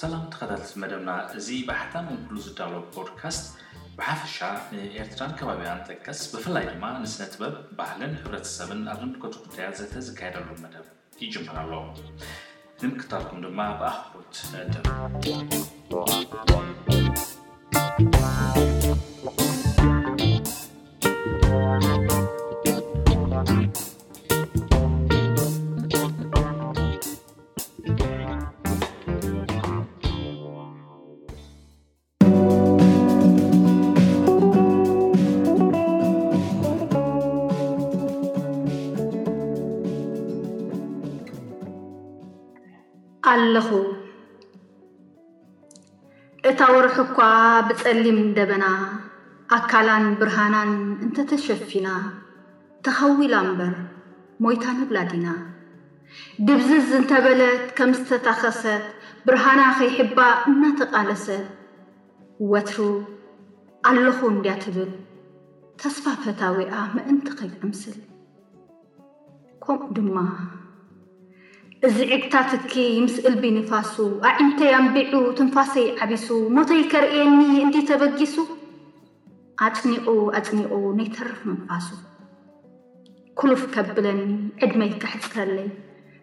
ሰላም ተኸታተልቲ መደብና እዚ ባሕታ መንኩሉ ዝዳሎ ፖድካስት ብሓፈሻ ንኤርትራን ከባቢያን ጠቀስ ብፍላይ ድማ ንስነ ጥበብ ባህልን ሕብረተሰብን ኣብ ዝምልከቱ ጉዳያት ዘተ ዝካየደሉ መደብ ይጅምር ኣሎ ንምክታልኩም ድማ ብኣኽብሮት ንዕድም ኣለኹ እታ ወርሒ እኳ ብጸሊም ደበና ኣካላን ብርሃናን እንተተሸፊና ተኸዊላ እምበር ሞይታ ንብላ ዲና ድብዝዝ እንተበለት ከም ዝተታኸሰት ብርሃና ከይሕባ እናተቓለሰት ወትሩ ኣለኹ እንድያ ትብል ተስፋ ፈታዊኣ ምእንቲ ከይተምስል። ከምኡ ድማ እዚ ዒግታ ትኪ ምስ እልቢ ንፋሱ ኣዒንተይ ኣንቢዑ ትንፋሰይ ዓቢሱ ሞተይ ከርእየኒ እንድዩ ተበጊሱ። ኣጽኒቑ ኣጽኒቑ ነይተርፍ ምንፋሱ ኩሉፍ ከብለኒ ዕድመይ ከሕጽረለይ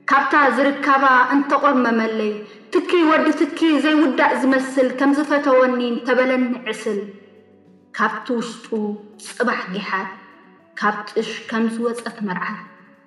ካብታ ዝርካባ እንተቖርመመለይ ትኪ ወዲ ትኪ ዘይውዳእ ዝመስል ከም ዝፈተወኒ እንተበለኒ ዕስል ካብቲ ውሽጡ ጽባሕ ጊሓት ካብ ጥሽ ከም ዝወጸት መርዓት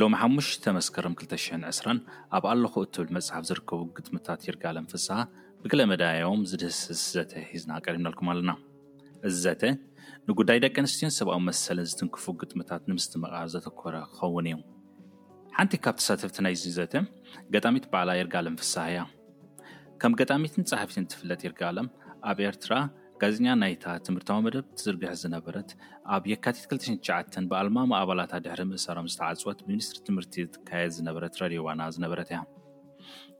ሎሚ ሓሙሽተ መስከረም ክልተ ሽሕን ዕስራን ኣብ ኣለኹ እትብል መጽሓፍ ዝርከቡ ግጥምታት ይርጋለም ፍስሃ ብግለ መዳዮም ዝድህስስ ዘተ ሒዝና ቀሪብናልኩም ኣለና። እዚ ዘተ ንጉዳይ ደቂ ኣንስትዮን ሰብኣዊ መሰልን ዝትንክፉ ግጥምታት ንምስትምቓር ዘተኮረ ክኸውን እዩ። ሓንቲ ካብ ተሳተፍቲ ናይዚ ዘተ ገጣሚት ባዕላ ይርጋለም ፍስሃ እያ። ከም ገጣሚትን ጸሓፊትን ትፍለጥ ይርጋለም ኣብ ኤርትራ ጋዜጠኛ ናይታ ትምህርታዊ መደብ ትዝርግሕ ዝነበረት፣ ኣብ የካቲት ክልተ ሽሕን ትሽዓተን ብኣልማማ ኣባላታ ድሕሪ ምእሳሮም ዝተዓጽወት ብሚኒስትሪ ትምህርቲ ትካየድ ዝነበረት ረድዮ ዋና ዝነበረት እያ።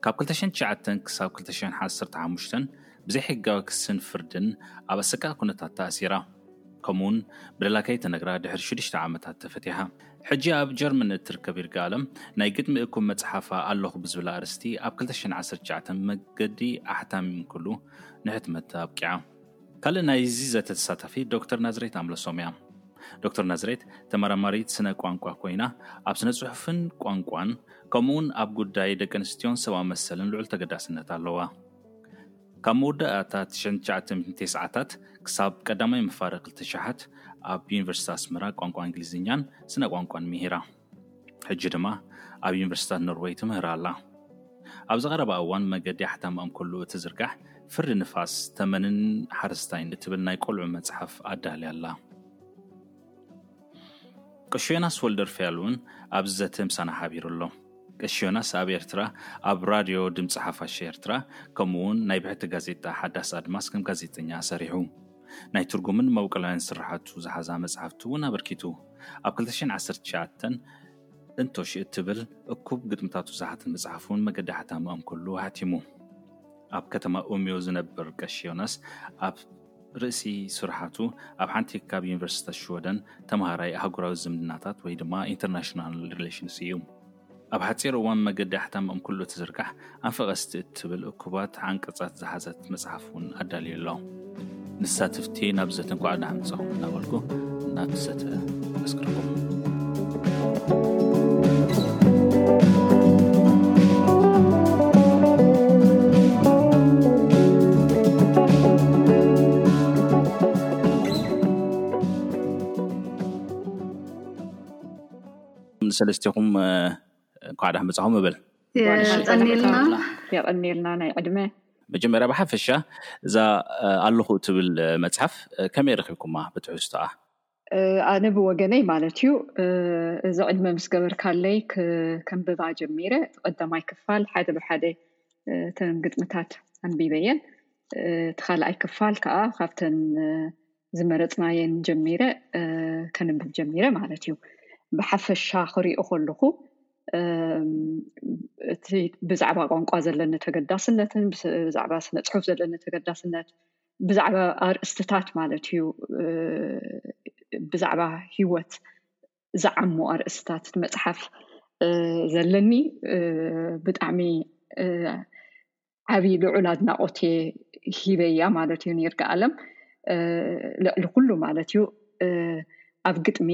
ካብ ክልተ ሽሕን ትሽዓተን ክሳብ ክልተ ሽሕን ዓሰርተ ሓሙሽተን ብዘይሕጋዊ ክስን ፍርድን ኣብ ኣሰቃቂ ኩነታት ተኣሲራ፣ ከምኡ'ውን በደላ ከይተነግራ ድሕሪ ሽዱሽተ ዓመታት ተፈቲሓ። ሕጂ ኣብ ጀርመን እትርከብ ይርጋኣለም፣ ናይ ግጥሚ እኩብ መጽሓፋ ኣለኹ ብዝብል ኣርእስቲ ኣብ ክልተ ሽሕን ዓሰርተ ትሽዓተን ብመገዲ ኣሕታሚ እንክሉ፣ ንሕትመት ኣብቂዓ። ካልእ ናይዚ ዘተ ተሳታፊ ዶክተር ናዝሬት ኣምለሶም እያ። ዶክተር ናዝሬት ተመራማሪት ስነ ቋንቋ ኮይና ኣብ ስነ ጽሑፍን ቋንቋን ከምኡውን ኣብ ጉዳይ ደቂ ኣንስትዮን ሰብኣዊ መሰልን ልዑል ተገዳስነት ኣለዋ። ካብ መወዳእታ ትሸዓታት ክሳብ ቀዳማይ መፋርቕ ትሽሓት ኣብ ዩኒቨርሲቲ ኣስመራ ቋንቋ እንግሊዝኛን ስነ ቋንቋን ምሂራ። ሕጂ ድማ ኣብ ዩኒቨርሲታት ኖርወይ ትምህር ኣላ። ኣብዚ ቀረባ እዋን መገዲ ኣሕታማኦም ኩሉ እትዝርጋሕ ፍርዲ ንፋስ ተመንን ሓረስታይን እትብል ናይ ቆልዑ መጽሓፍ ኣዳልያ ኣላ። ቀሺ ዮናስ ወልደርፍያል እውን ኣብዚ ዘተ ምሳና ሓቢሩ ኣሎ። ቀሺ ዮናስ ኣብ ኤርትራ ኣብ ራድዮ ድምጺ ሓፋሽ ኤርትራ ከምኡ'ውን ናይ ብሕቲ ጋዜጣ ሓዳስ ኣድማስ ከም ጋዜጠኛ ሰሪሑ። ናይ ትርጉምን መብቆላውያን ስርሓቱ ዝሓዛ መጻሕፍቲ እውን ኣበርኪቱ። ኣብ ክልተ ሽሕን ዓሰርተ ትሽዓተን እንቶሽ እትብል እኩብ ግጥምታቱ ዝሓተት መጽሓፍ እውን መገዲ ሓታሚ ኣምኮሉ ኣሕቲሙ። ኣብ ከተማ ኡምዮ ዝነብር ቀሺ ዮናስ ኣብ ርእሲ ስርሓቱ ኣብ ሓንቲ ካብ ዩኒቨርሲታት ሽወደን ተምሃራይ ኣህጉራዊ ዝምድናታት ወይ ድማ ኢንተርናሽናል ሪሌሽንስ እዩ። ኣብ ሓጺር እዋን መገዲ ኣሕታም እምኩሉ ትዝርጋሕ ኣፈቐስቲ እትብል እኩባት ዓንቀጻት ዝሓዘት መጽሓፍ እውን ኣዳልዩ ኣሎ ንሳትፍቲ ናብ ዘተ እንኳዕ ደሓን መጻኹም እናበልኩ ናብ ዘተ ኣስክርኩም ንሰለስቲኹም እንኳዕ ዳሓን መጻኹም እብል የቀኔልና የቀኔልና ናይ ዕድመ መጀመርያ ብሓፈሻ እዛ ኣለኹ እትብል መጽሓፍ ከመይ ረኺብኩማ ብትሕዝቶኣ ኣነ ብወገነይ ማለት እዩ እዚ ዕድመ ምስ ገበርካለይ ከንብባ ጀሚረ ተቐዳማይ ክፋል ሓደ ብሓደ ተን ግጥምታት ኣንቢበየን እቲ ካልኣይ ክፋል ከዓ ካብተን ዝመረጽናየን ጀሚረ ከንብብ ጀሚረ ማለት እዩ ብሓፈሻ ክሪኦ ከለኩ እቲ ብዛዕባ ቋንቋ ዘለኒ ተገዳስነትን ብዛዕባ ስነ ፅሑፍ ዘለኒ ተገዳስነት ብዛዕባ ኣርእስትታት ማለት እዩ ብዛዕባ ሂወት ዝዓሙ ኣርእስትታት መፅሓፍ ዘለኒ ብጣዕሚ ዓብይ ልዑል ኣድናቆት እየ ሂበያ ማለት እዩ ንይርጋኣለም ልዕሊ ኩሉ ማለት እዩ ኣብ ግጥሚ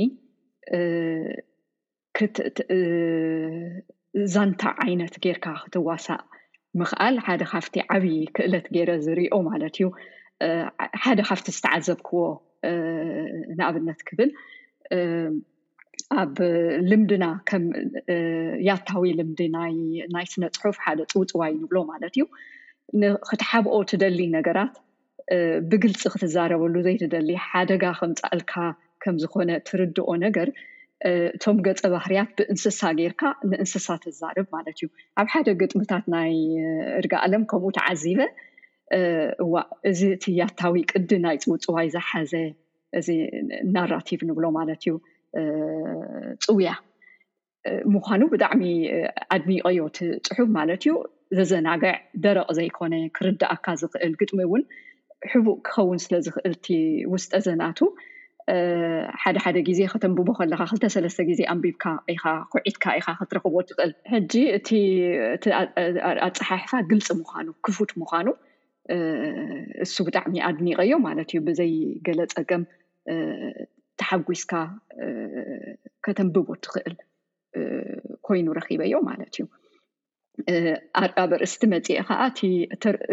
ዛንታ ዓይነት ጌርካ ክትዋሳእ ምክኣል ሓደ ካብቲ ዓብይ ክእለት ገይረ ዝሪኦ ማለት እዩ ሓደ ካብቲ ዝተዓዘብክዎ ንኣብነት ክብል ኣብ ልምድና ከም ያታዊ ልምዲ ናይ ስነ ፅሑፍ ሓደ ፅውፅዋይ ንብሎ ማለት እዩ ንክትሓብኦ ትደሊ ነገራት ብግልፂ ክትዛረበሉ ዘይትደሊ ሓደጋ ከምፃእልካ ከምዝኮነ ትርድኦ ነገር እቶም ገፀ ባህርያት ብእንስሳ ጌርካ ንእንስሳ ተዛርብ ማለት እዩ ኣብ ሓደ ግጥምታት ናይ እርጋ ኣለም ከምኡ ተዓዚበ እዋ እዚ እቲ ያታዊ ቅዲ ናይ ፅውፅዋይ ዝሓዘ እዚ ናራቲቭ ንብሎ ማለት እዩ ፅውያ ምኳኑ ብጣዕሚ ኣድሚቀዮ እቲ ፅሑፍ ማለት እዩ ዘዘናግዕ ደረቅ ዘይኮነ ክርዳኣካ ዝክእል ግጥሚ እውን ሕቡእ ክኸውን ስለ ዝክእል እቲ ውስጠ ዘናቱ ሓደ ሓደ ግዜ ከተንብቦ ከለካ ክልተ ሰለስተ ግዜ ኣንቢብካ ኢካ ኩዒትካ ኢካ ክትረክቦ ትክእል ሕጂ እቲ ኣፀሓሕፋ ግልፂ ምኳኑ ክፉት ምኳኑ እሱ ብጣዕሚ ኣድኒቐዮ ማለት እዩ ብዘይ ገለ ጸገም ተሓጒስካ ከተንብቦ ትኽእል ኮይኑ ረኺበዮ ማለት እዩ ኣብ ኣርእስቲ መጺኤ ኸዓ እቲ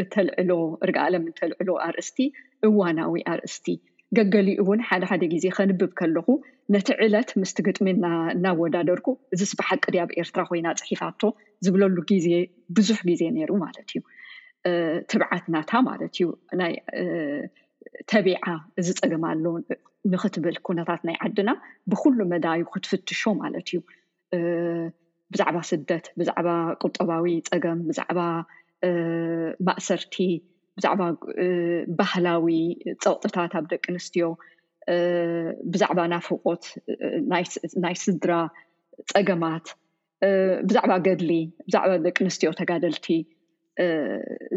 እተልዕሎ እርግኣ ኣለም እተልዕሎ ኣርእስቲ እዋናዊ ኣርእስቲ ገገሊኡ እውን ሓደ ሓደ ግዜ ከንብብ ከለኹ ነቲ ዕለት ምስቲ ግጥሚ እናወዳደርኩ እዚስ ብሓቂ ድያ ኣብ ኤርትራ ኮይና ጽሒፋቶ ዝብለሉ ግዜ ብዙሕ ግዜ ነይሩ ማለት እዩ ትብዓት ናታ ማለት እዩ ናይ ተቢዓ እዚ ፀገም ኣሎ ንክትብል ኩነታት ናይ ዓድና ብኩሉ መዳዩ ክትፍትሾ ማለት እዩ ብዛዕባ ስደት ብዛዕባ ቁጠባዊ ፀገም ብዛዕባ ማእሰርቲ ብዛዕባ ባህላዊ ፀቅጥታት ኣብ ደቂ ኣንስትዮ ብዛዕባ ናፍቆት ናይ ስድራ ፀገማት ብዛዕባ ገድሊ ብዛዕባ ደቂ ኣንስትዮ ተጋደልቲ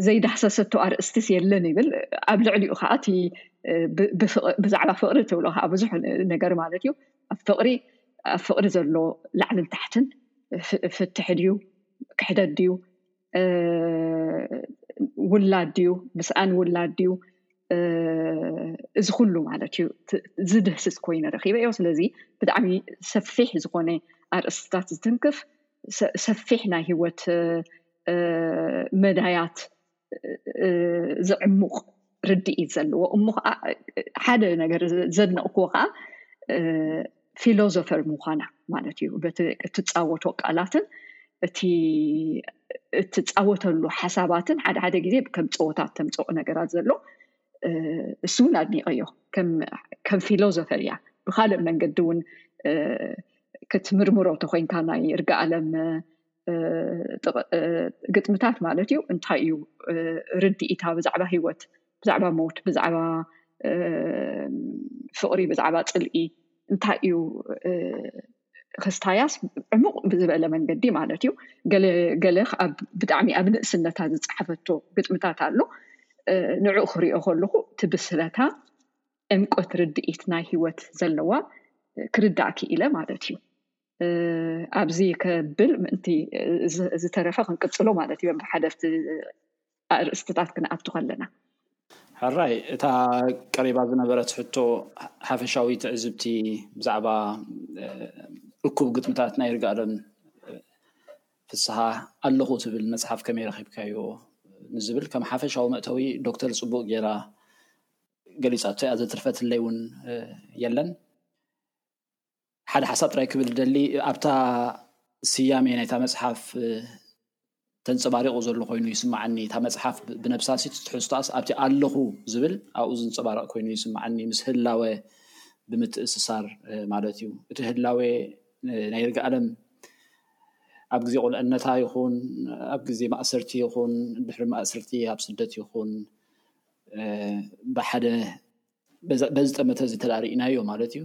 ዘይዳህሰሰቶ ኣርእስቲስ የለን ይብል ኣብ ልዕሊኡ ከዓ እቲ ብዛዕባ ፍቅሪ ትብሎ ከዓ ብዙሕ ነገር ማለት እዩ ኣብ ፍቅሪ ኣብ ፍቅሪ ዘሎ ላዕልን ታሕትን ፍትሒ ድዩ ክሕደት ድዩ ውላድ ድዩ ምስኣን ውላድ ድዩ እዚ ኩሉ ማለት እዩ ዝድህስስ ኮይኑ ረኪበ እዮ ስለዚ ብጣዕሚ ሰፊሕ ዝኮነ ኣርእስትታት ዝትንክፍ ሰፊሕ ናይ ሂወት መዳያት ዝዕሙቅ ርድኢት ዘለዎ እሞ ከዓ ሓደ ነገር ዘድነቕክዎ ከዓ ፊሎዞፈር ምዃና ማለት እዩ በቲ እትፃወቶ ቃላትን እቲ እትፃወተሉ ሓሳባትን ሓደ ሓደ ግዜ ከም ፀወታ እተምፅኦ ነገራት ዘሎ እሱ እውን ኣድኒቀዮ ከም ፊሎዞፈር እያ ብካልእ መንገዲ እውን ክትምርምሮ ተኮይንካ ናይ እርጋኣለም ግጥምታት ማለት እዩ እንታይ እዩ ርዲኢታ ብዛዕባ ሂወት ብዛዕባ ሞት ብዛዕባ ፍቅሪ ብዛዕባ ፅልኢ እንታይ እዩ ክስታያስ ዕሙቅ ብዝበለ መንገዲ ማለት እዩ ገለ ከዓ ብጣዕሚ ኣብ ንእስነታ ዝፃሓፈቶ ግጥምታት ኣሎ ንዑኡ ክሪኦ ከለኩ እቲ ብስለታ ዕምቆት ርዲኢት ናይ ሂወት ዘለዋ ክርዳእ ክኢለ ማለት እዩ። ኣብዚ ከብል ምእንቲ ዝተረፈ ክንቅጽሎ ማለት እዩ በብ ሓደቲ ኣርእስትታት ክንኣቱ ከለና። ሕራይ እታ ቀሪባ ዝነበረት ሕቶ ሓፈሻዊ ትዕዝብቲ ብዛዕባ እኩብ ግጥምታት ናይ ይርጋኣለም ፍስሃ ኣለኹ ትብል መጽሓፍ ከመይ ረኺብካዮ ንዝብል ከም ሓፈሻዊ መእተዊ ዶክተር ጽቡቕ ጌራ ገሊጻቶ እያ ዘትርፈትለይ እውን የለን ሓደ ሓሳብ ጥራይ ክብል ዝደሊ ኣብታ ስያሜ ናይታ መጽሓፍ ተንጸባሪቑ ዘሎ ኮይኑ ይስምዓኒ እታ መጽሓፍ ብነብሳሲ ትሕዝቶኣስ ኣብቲ ኣለኹ ዝብል ኣብኡ ዝንጸባረቕ ኮይኑ ይስምዓኒ ምስ ህላወ ብምትእስሳር ማለት እዩ እቲ ህላዌ ናይ ርግ ኣለም ኣብ ግዜ ቁልዕነታ ይኹን ኣብ ግዜ ማእሰርቲ ይኹን ድሕሪ ማእሰርቲ ኣብ ስደት ይኹን ብሓደ በዚ ጠመተ እዚ ተዳሪእናዮ ማለት እዩ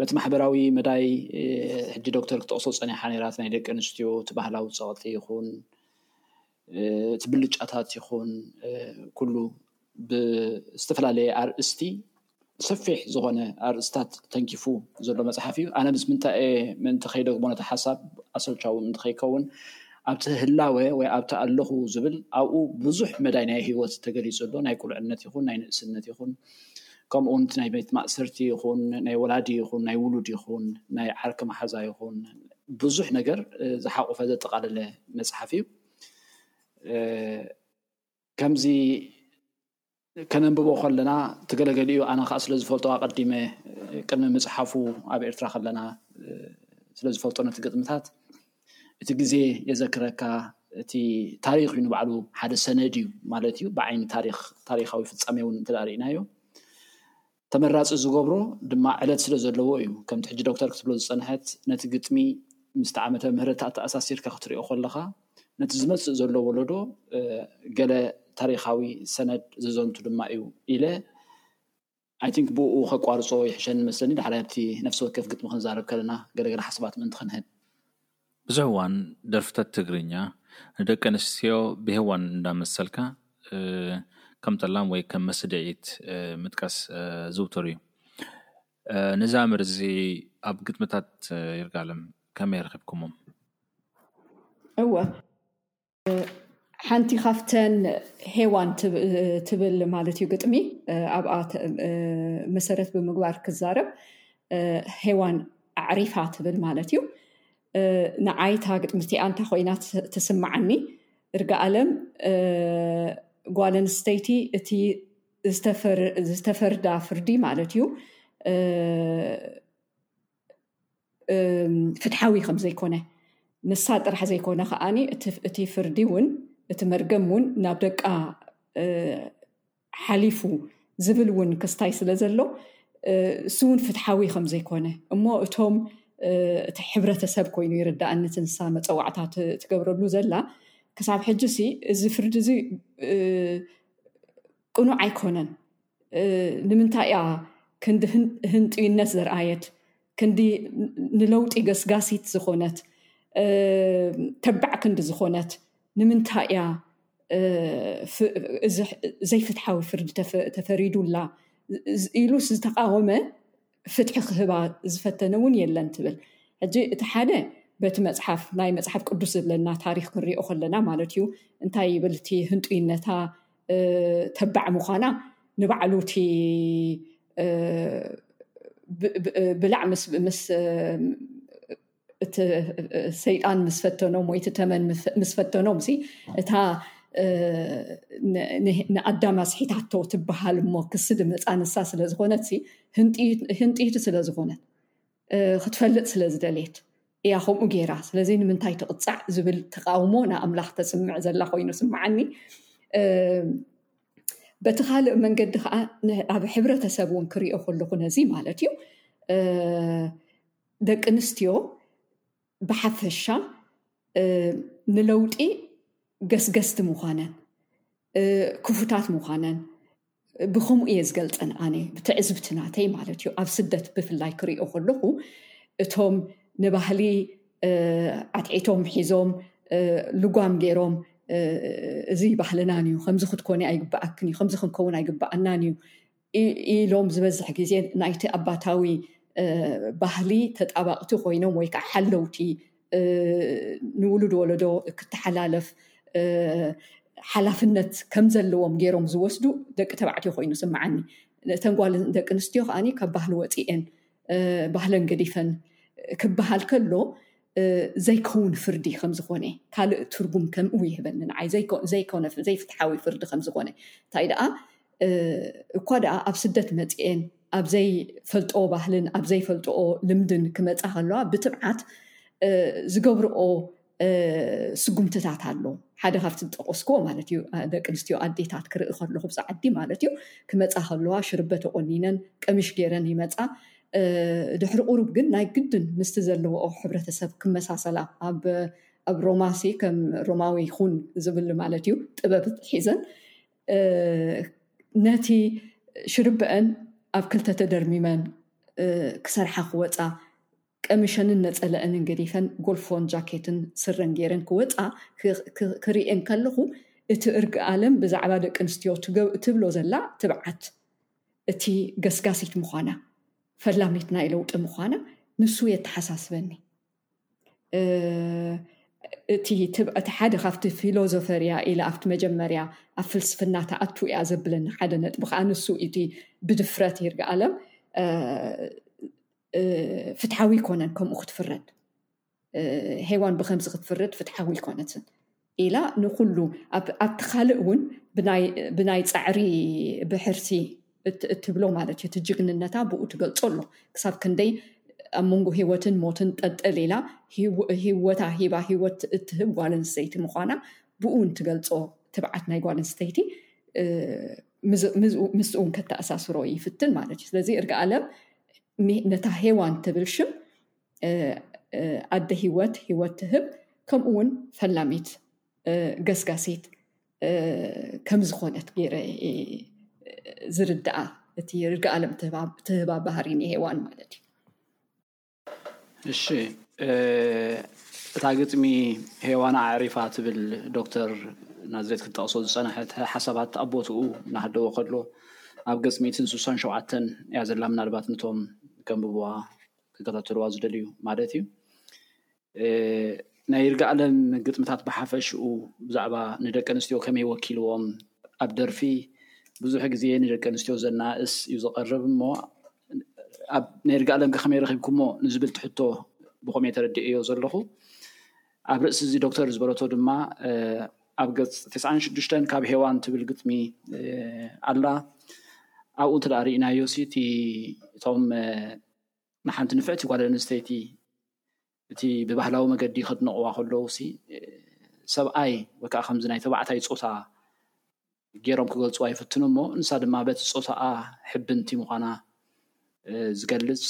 በቲ ማሕበራዊ መዳይ ሕጂ ዶክተር ክጠቕሶ ፀኒሓ ነራት ናይ ደቂ ኣንስትዮ እቲ ባህላዊ ፀቕጢ ይኹን እቲ ብልጫታት ይኹን ኩሉ ብዝተፈላለየ ኣርእስቲ ሰፊሕ ዝኾነ ኣርእስታት ተንኪፉ ዘሎ መፅሓፍ እዩ ኣነ ምስ ምንታይ እየ ምእንቲ ከይደግሞ ነቲ ሓሳብ ኣሰልቻዊ ምእንቲ ከይከውን ኣብቲ ህላወ ወይ ኣብቲ ኣለኹ ዝብል ኣብኡ ብዙሕ መዳይ ናይ ህይወት ተገሊጹ ኣሎ። ናይ ቁልዕነት ይኹን ናይ ንእስነት ይኹን ከምኡ እውን እቲ ናይ ቤት ማእሰርቲ ይኹን ናይ ወላዲ ይኹን ናይ ውሉድ ይኹን ናይ ዓርኪ መሓዛ ይኹን ብዙሕ ነገር ዝሓቑፈ ዘጠቓለለ መጽሓፍ እዩ። ከምዚ ከነንብቦ ከለና እቲ ገለ ገሊኡ ኣነ ከኣ ስለ ዝፈልጦ ኣቐዲመ ቅድሚ ምጽሓፉ ኣብ ኤርትራ ከለና ስለ ዝፈልጦ ነቲ ግጥምታት እቲ ግዜ የዘክረካ እቲ ታሪኽ እዩ ንባዕሉ ሓደ ሰነድ እዩ ማለት እዩ ብዓይኒ ታሪኽ ታሪኻዊ ፍጻሜ እውን እንተ ርኢናዮ ተመራጺ ዝገብሮ ድማ ዕለት ስለ ዘለዎ እዩ። ከምቲ ሕጂ ዶክተር ክትብሎ ዝጸንሐት ነቲ ግጥሚ ምስቲ ዓመተ ምህረት ኣተኣሳሲርካ ክትሪኦ ከለኻ ነቲ ዝመጽእ ዘሎ ወለዶ ገለ ታሪኻዊ ሰነድ ዘዘንቱ ድማ እዩ ኢለ ኣይ ቲንክ ብኡ ከቋርጾ ይሕሸኒ መስለኒ ዳሕራይ ኣብቲ ነፍሲ ወከፍ ግጥሚ ክንዛረብ ከለና ገለገለ ሓሳባት ምእንቲ ክንህብ ብዙሕ እዋን ደርፍታት ትግርኛ ንደቂ ኣንስትዮ ብሄዋን እንዳመሰልካ ከም ጠላም ወይ ከም መስድዒት ምጥቃስ ዝውቱር እዩ። ነዚ ኣምር እዚ ኣብ ግጥምታት ይርጋለም ከመይ ረኺብኩሞ? እወ ሓንቲ ካብተን ሄዋን ትብል ማለት እዩ ግጥሚ ኣብኣ መሰረት ብምግባር ክዛረብ ሄዋን ኣዕሪፋ ትብል ማለት እዩ ንዓይ እታ ግጥሚ እቲኣ እንታ ኮይና ትስምዓኒ እርግኣለም ጓል ኣንስተይቲ እቲ ዝተፈርዳ ፍርዲ ማለት እዩ ፍትሓዊ ከምዘይኮነ ንሳ ጥራሕ ዘይኮነ ከዓ እቲ ፍርዲ እውን እቲ መርገም እውን ናብ ደቃ ሓሊፉ ዝብል እውን ክስታይ ስለ ዘሎ እሱ እውን ፍትሓዊ ከምዘይኮነ እሞ እቶም እቲ ሕብረተሰብ ኮይኑ ይርዳእኒ እቲ ንሳ መፀዋዕታ ትገብረሉ ዘላ ክሳብ ሕጂ እዚ ፍርዲ እዚ ቅኑዕ ኣይኮነን ንምንታይ እያ ክንዲ ህንጡይነት ዘርኣየት ክንዲ ንለውጢ ገስጋሲት ዝኾነት ተባዕ ክንዲ ዝኾነት ንምንታይ እያ ዘይፍትሓዊ ፍርዲ ተፈሪዱላ ኢሉ ዝተቓወመ ፍትሒ ክህባ ዝፈተነ እውን የለን ትብል ሕጂ እቲ ሓደ በቲ መፅሓፍ ናይ መፅሓፍ ቅዱስ ዝብለና ታሪክ ክንሪኦ ከለና ማለት እዩ እንታይ ይብል እቲ ህንጡይነታ ተባዕ ምኳና ንባዕሉ እቲ ብላዕ ምስ እቲ ሰይጣን ምስ ፈተኖም ወይ እቲ ተመን ምስ ፈተኖም ሲ እታ ንኣዳም ኣስሒታቶ ትበሃል እሞ ክሲ ድመፃ ንሳ ስለ ዝኾነት ሲ ህንጢይቲ ስለ ዝኾነት ክትፈልጥ ስለ ዝደልየት እያ ከምኡ ገይራ ስለዚ ንምንታይ ትቕፃዕ ዝብል ተቃውሞ ንኣምላኽ ተስምዕ ዘላ ኮይኑ ስምዓኒ በቲ ካልእ መንገዲ ከዓ ኣብ ሕብረተሰብ እውን ክሪኦ ከለኹ ነዚ ማለት እዩ ደቂ ኣንስትዮ ብሓፈሻ ንለውጢ ገስገስቲ ምዃነን ክፉታት ምዃነን ብከምኡ እየ ዝገልፀን ኣነ ብትዕዝብቲ ናተይ ማለት እዩ ኣብ ስደት ብፍላይ ክሪኦ ከለኹ እቶም ንባህሊ ዓትዒቶም ሒዞም ልጓም ገይሮም እዚ ባህልናን እዩ ከምዚ ክትኮኒ ኣይግበኣክን እዩ ከምዚ ክንከውን ኣይግበኣናን እዩ ኢሎም ዝበዝሕ ግዜ ናይቲ ኣባታዊ ባህሊ ተጣባቕቲ ኮይኖም ወይ ከዓ ሓለውቲ ንውሉድ ወለዶ ክተሓላለፍ ሓላፍነት ከም ዘለዎም ገይሮም ዝወስዱ ደቂ ተባዕትዮ ኮይኑ ስምዓኒ እተን ጓል ደቂ ኣንስትዮ ከዓ ካብ ባህሊ ወፂኤን ባህለን ገዲፈን ክበሃል ከሎ ዘይከውን ፍርዲ ከም ዝኾነ ካልእ ትርጉም ከምኡ ይህበኒ ንዓይ ዘይኮነ ዘይፍትሓዊ ፍርዲ ከም ዝኾነ እንታይ ደኣ እኳ ደኣ ኣብ ስደት መጺኤን ኣብ ዘይፈልጥኦ ባህልን ኣብ ዘይፈልጥኦ ልምድን ክመጻ ከለዋ ብትብዓት ዝገብርኦ ስጉምትታት ኣሎ ሓደ ካብቲ ዝጠቀስክዎ ማለት እዩ ደቂ ኣንስትዮ ኣዴታት ክርኢ ከለኹ ብዛ ዓዲ ማለት እዩ ክመፃ ከለዋ ሽርበ ተቆኒነን ቀሚሽ ገይረን ይመፃ ድሕሪ ቁሩብ ግን ናይ ግድን ምስቲ ዘለዎኦ ሕብረተሰብ ክመሳሰላ ኣብ ኣብ ሮማሲ ከም ሮማዊ ይኹን ዝብል ማለት እዩ ጥበብ ሒዘን ነቲ ሽርበአን ኣብ ክልተ ተደርሚመን ክሰርሓ ክወጻ፣ ቀሚሸንን ነጸለኣንን ገዲፈን ጎልፎን ጃኬትን ስረን ገይረን ክወጻ ክርእየን ከለኹ፣ እቲ እርግኣለም ብዛዕባ ደቂ-ኣንስትዮ ትብሎ ዘላ ትብዓት፣ እቲ ገስጋሲት ምዃና፣ ፈላሚት ናይ ለውጢ ምዃና፣ ንሱ የተሓሳስበኒ። እቲ ትብዕቲ ሓደ ካብቲ ፊሎዞፈር እያ ኢለ ኣብቲ መጀመርያ ኣብ ፍልስፍና ትኣቱ እያ ዘብለኒ ሓደ ነጥቢ ከዓ ንሱ እቲ ብድፍረት ይርግኣለም ፍትሓዊ ይኮነን ከምኡ ክትፍረድ ሄዋን ብከምዚ ክትፍርድ ፍትሓዊ ይኮነትን ኢላ ንኩሉ ኣብ ኣብቲ ካልእ እውን ብናይ ብናይ ጻዕሪ ብሕርሲ እት እትብሎ ማለት እዩ እቲ ጅግንነታ ብኡ ትገልጾ ኣሎ ክሳብ ክንደይ ኣብ መንጎ ሂወትን ሞትን ጠጠል ኢላ ሂወ ሂወታ ሂባ ሂወት እትህብ ጓል ኣንስተይቲ ምዃና ብኡ እውን ትገልጾ ትብዓት ናይ ጓል ኣንስተይቲ ምዝ ምዝኡ ምስኡ እውን ከተኣሳስሮ ይፍትን ማለት እዩ ስለዚ እርግኣለም ን ነታ ሄዋን ትብል ሽም ኣደ ሂወት ሂወት ትህብ ከምኡ ውን ፈላሚት ገስጋሲት ከም ዝኮነት ገይረ ዝርዳኣ እቲ ርግኣለም ትህባ ባህሪ ንሄዋን ማለት እዩ እሺ እታ ግጥሚ ሄዋን ኣዕሪፋ ትብል ዶክተር ናዝሬት ክትጠቕሶ ዝፀናሐት ሓሳባት ኣብ ቦትኡ እናሃለወ ከሎ ኣብ ገፅ ሚእትን ስሳን ሸውዓተን እያ ዘላ ምናልባት ንቶም ከንብብዋ ክከታተልዋ ዝደልዩ ማለት እዩ። ናይ ይርጋኣለም ግጥምታት ብሓፈሽኡ ብዛዕባ ንደቂ ኣንስትዮ ከመይ ወኪልዎም ኣብ ደርፊ ብዙሕ ግዜ ንደቂ ኣንስትዮ ዘናእስ እዩ ዝቐርብ እሞ ኣብ ናይ ይርጋኣለምከ ከመይ ረኺብኩሞ ንዝብል ትሕቶ ብኸመይ ተረዲኤዮ ዘለኹ ኣብ ርእሲ እዚ ዶክተር ዝበለቶ ድማ ኣብ ገጽ ትስዓን ሽዱሽተን ካብ ሄዋን ትብል ግጥሚ ኣላ ኣብኡ እንተ ርእናዮ ሲ እቲ እቶም ንሓንቲ ንፍዕቲ ጓል ኣንስተይቲ እቲ ብባህላዊ መገዲ ከድንቕዋ ከለዉ ሲ ሰብኣይ ወይ ከዓ ከምዚ ናይ ተባዕታይ ፆታ ገይሮም ክገልፁዋ ይፍትኑ እሞ ንሳ ድማ በቲ ፆታኣ ሕብንቲ ምዃና ዝገልፅ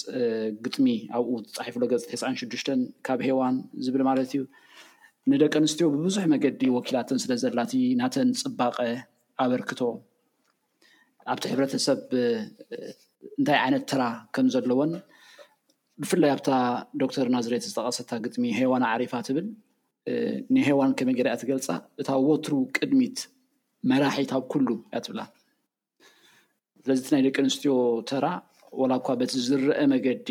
ግጥሚ ኣብኡ ተፃሒፍሎ ገፅ ተስዓን ሽዱሽተን ካብ ሄዋን ዝብል ማለት እዩ ንደቂ ኣንስትዮ ብብዙሕ መገዲ ወኪላተን ስለ ዘላቲ ናተን ፅባቐ ኣበርክቶ ኣብቲ ሕብረተሰብ እንታይ ዓይነት ተራ ከም ዘለዎን ብፍላይ ኣብታ ዶክተር ናዝሬት ዝጠቐሰታ ግጥሚ ሄዋን ኣዕሪፋ ትብል ንሄዋን ከመይ ገይራ ትገልፃ እታ ወትሩ ቅድሚት መራሒት ኣብ ኩሉ እያ ትብላ ስለዚ እቲ ናይ ደቂ ኣንስትዮ ተራ ወላ እኳ በቲ ዝረአ መገዲ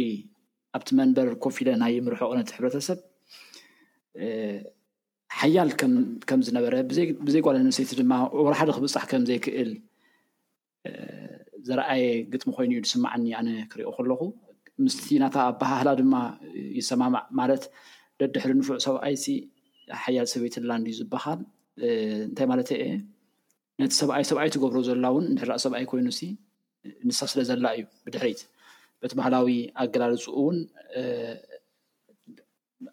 ኣብቲ መንበር ኮፍ ኢለን ኣይምርሕቑ ነቲ ሕብረተሰብ ሓያል ከም ዝነበረ ብዘይ ጓል ኣንስተይቲ ድማ ወርሓዶ ክብፃሕ ከም ዘይክእል ዘረኣየ ግጥሚ ኮይኑ እዩ ዝስማዓኒ ኣነ ክሪኦ ከለኹ ምስቲ ናታ ኣበሃህላ ድማ ይሰማማዕ ማለት ደድሕሪ ንፉዕ ሰብኣይሲ ሓያል ሰበይቲ ላንድ እዩ ዝበሃል እንታይ ማለት እየ ነቲ ሰብኣይ ሰብኣይ ትገብሮ ዘላ እውን ንድሕራ ሰብኣይ ኮይኑ ሲ ንሳ ስለ ዘላ እዩ ብድሕሪት በቲ ባህላዊ ኣገላልፅኡ እውን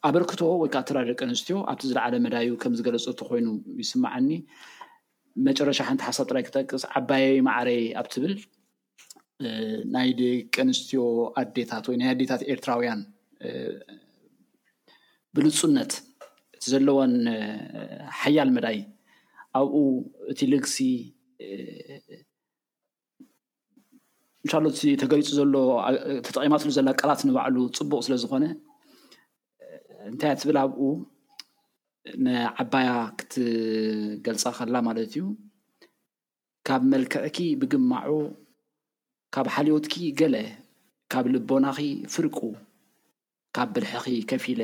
ኣበርክቶ ወይ ከዓ ተራ ደቂ ኣንስትዮ ኣብቲ ዝለዓለ መዳዩ ከም ዝገለፀቶ ኮይኑ ይስማዓኒ። መጨረሻ ሓንቲ ሓሳብ ጥራይ ክጠቅስ ዓባየይ ማዓረይ ኣብ ትብል ናይ ደቂ ኣንስትዮ ኣዴታት ወይ ናይ ኣዴታት ኤርትራውያን ብልፁነት እቲ ዘለወን ሓያል መዳይ ኣብኡ እቲ ልግሲ እንሻሎ እቲ ተገሊፁ ዘሎ ተጠቂማትሉ ዘላ ቃላት ንባዕሉ ፅቡቅ ስለ ዝኾነ እንታይ እያ ትብል ኣብኡ ንዓባያ ክትገልፃ ከላ ማለት እዩ ካብ መልክዕኪ ብግማዑ ካብ ሓልዮትኪ ገለ ካብ ልቦናኺ ፍርቁ ካብ ብልሕኺ ከፊለ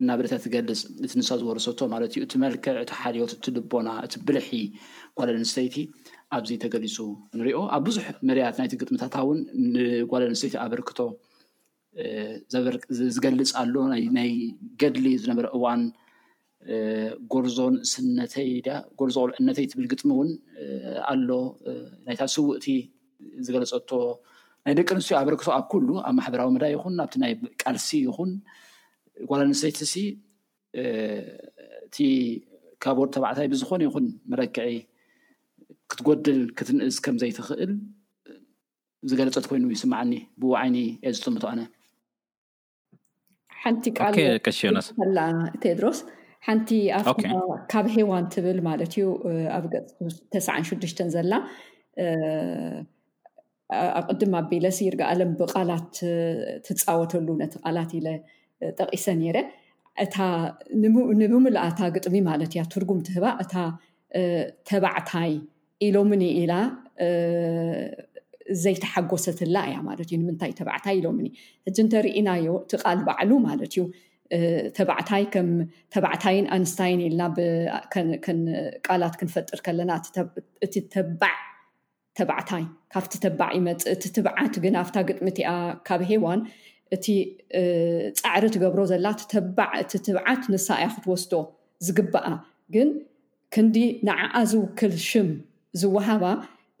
እናበለት እያ ትገልጽ። እቲ ንሳ ዝወረሰቶ ማለት እዩ፣ እቲ መልክዕ፣ እቲ ሓልዮት፣ እቲ ልቦና፣ እቲ ብልሒ ጓል ኣንስተይቲ ኣብዚ ተገሊጹ ንሪኦ። ኣብ ብዙሕ መዳያት ናይቲ ግጥምታታ እውን ንጓል ኣንስተይቲ ኣበርክቶ ዝገልጽ ኣሎ ናይ ገድሊ ዝነበረ እዋን ጎርዞ ንእስነተይ ድያ ጎርዞ ቁልዕነተይ ትብል ግጥሚ እውን ኣሎ ናይታ ስውእቲ ዝገለፀቶ ናይ ደቂ ኣንስትዮ ኣበርክቶ ኣብ ኩሉ ኣብ ማሕበራዊ መዳ ይኹን ኣብቲ ናይ ቃልሲ ይኹን ጓል ኣንስተይቲ ሲ እቲ ካብ ወድ ተባዕታይ ብዝኾነ ይኹን መለክዒ ክትጎድል ክትንእስ ከም ዘይትኽእል ዝገለፀት ኮይኑ ይስምዓኒ ብኡ ዓይኒ እየ ዝጥምቶ ኣነ ሓንቲ ቃልላ ቴድሮስ ሓንቲ ኣ ካብ ሄዋን ትብል ማለት እዩ ኣብ ገፅ ተስዓን ሽዱሽተን ዘላ ኣቅድም ኣቢለሲ ይርግ ኣለም ብቃላት ትፃወተሉ ነቲ ቃላት ኢለ ጠቂሰ ነይረ እታ ንብምልኣታ ግጥሚ ማለት እያ ትርጉም ትህባ እታ ተባዕታይ ኢሎምኒ ኢላ ዘይተሓጎሰትላ እያ ማለት እዩ ንምንታይ ተባዕታይ ኢሎምኒ ሕጂ እንተርኢናዮ እቲ ቃል ባዕሉ ማለት እዩ ተባዕታይ ከም ተባዕታይን ኣንስታይን ኢልና ቃላት ክንፈጥር ከለና እቲ ተባዕ ተባዕታይ ካብቲ ተባዕ ይመፅእ እቲ ትብዓት ግን ኣብታ ግጥሚ እቲኣ ካብ ሄዋን እቲ ፃዕሪ ትገብሮ ዘላ እቲ ተባዕ እቲ ትብዓት ንሳ እያ ክትወስዶ ዝግባኣ ግን ክንዲ ንዓኣ ዝውክል ሽም ዝወሃባ፣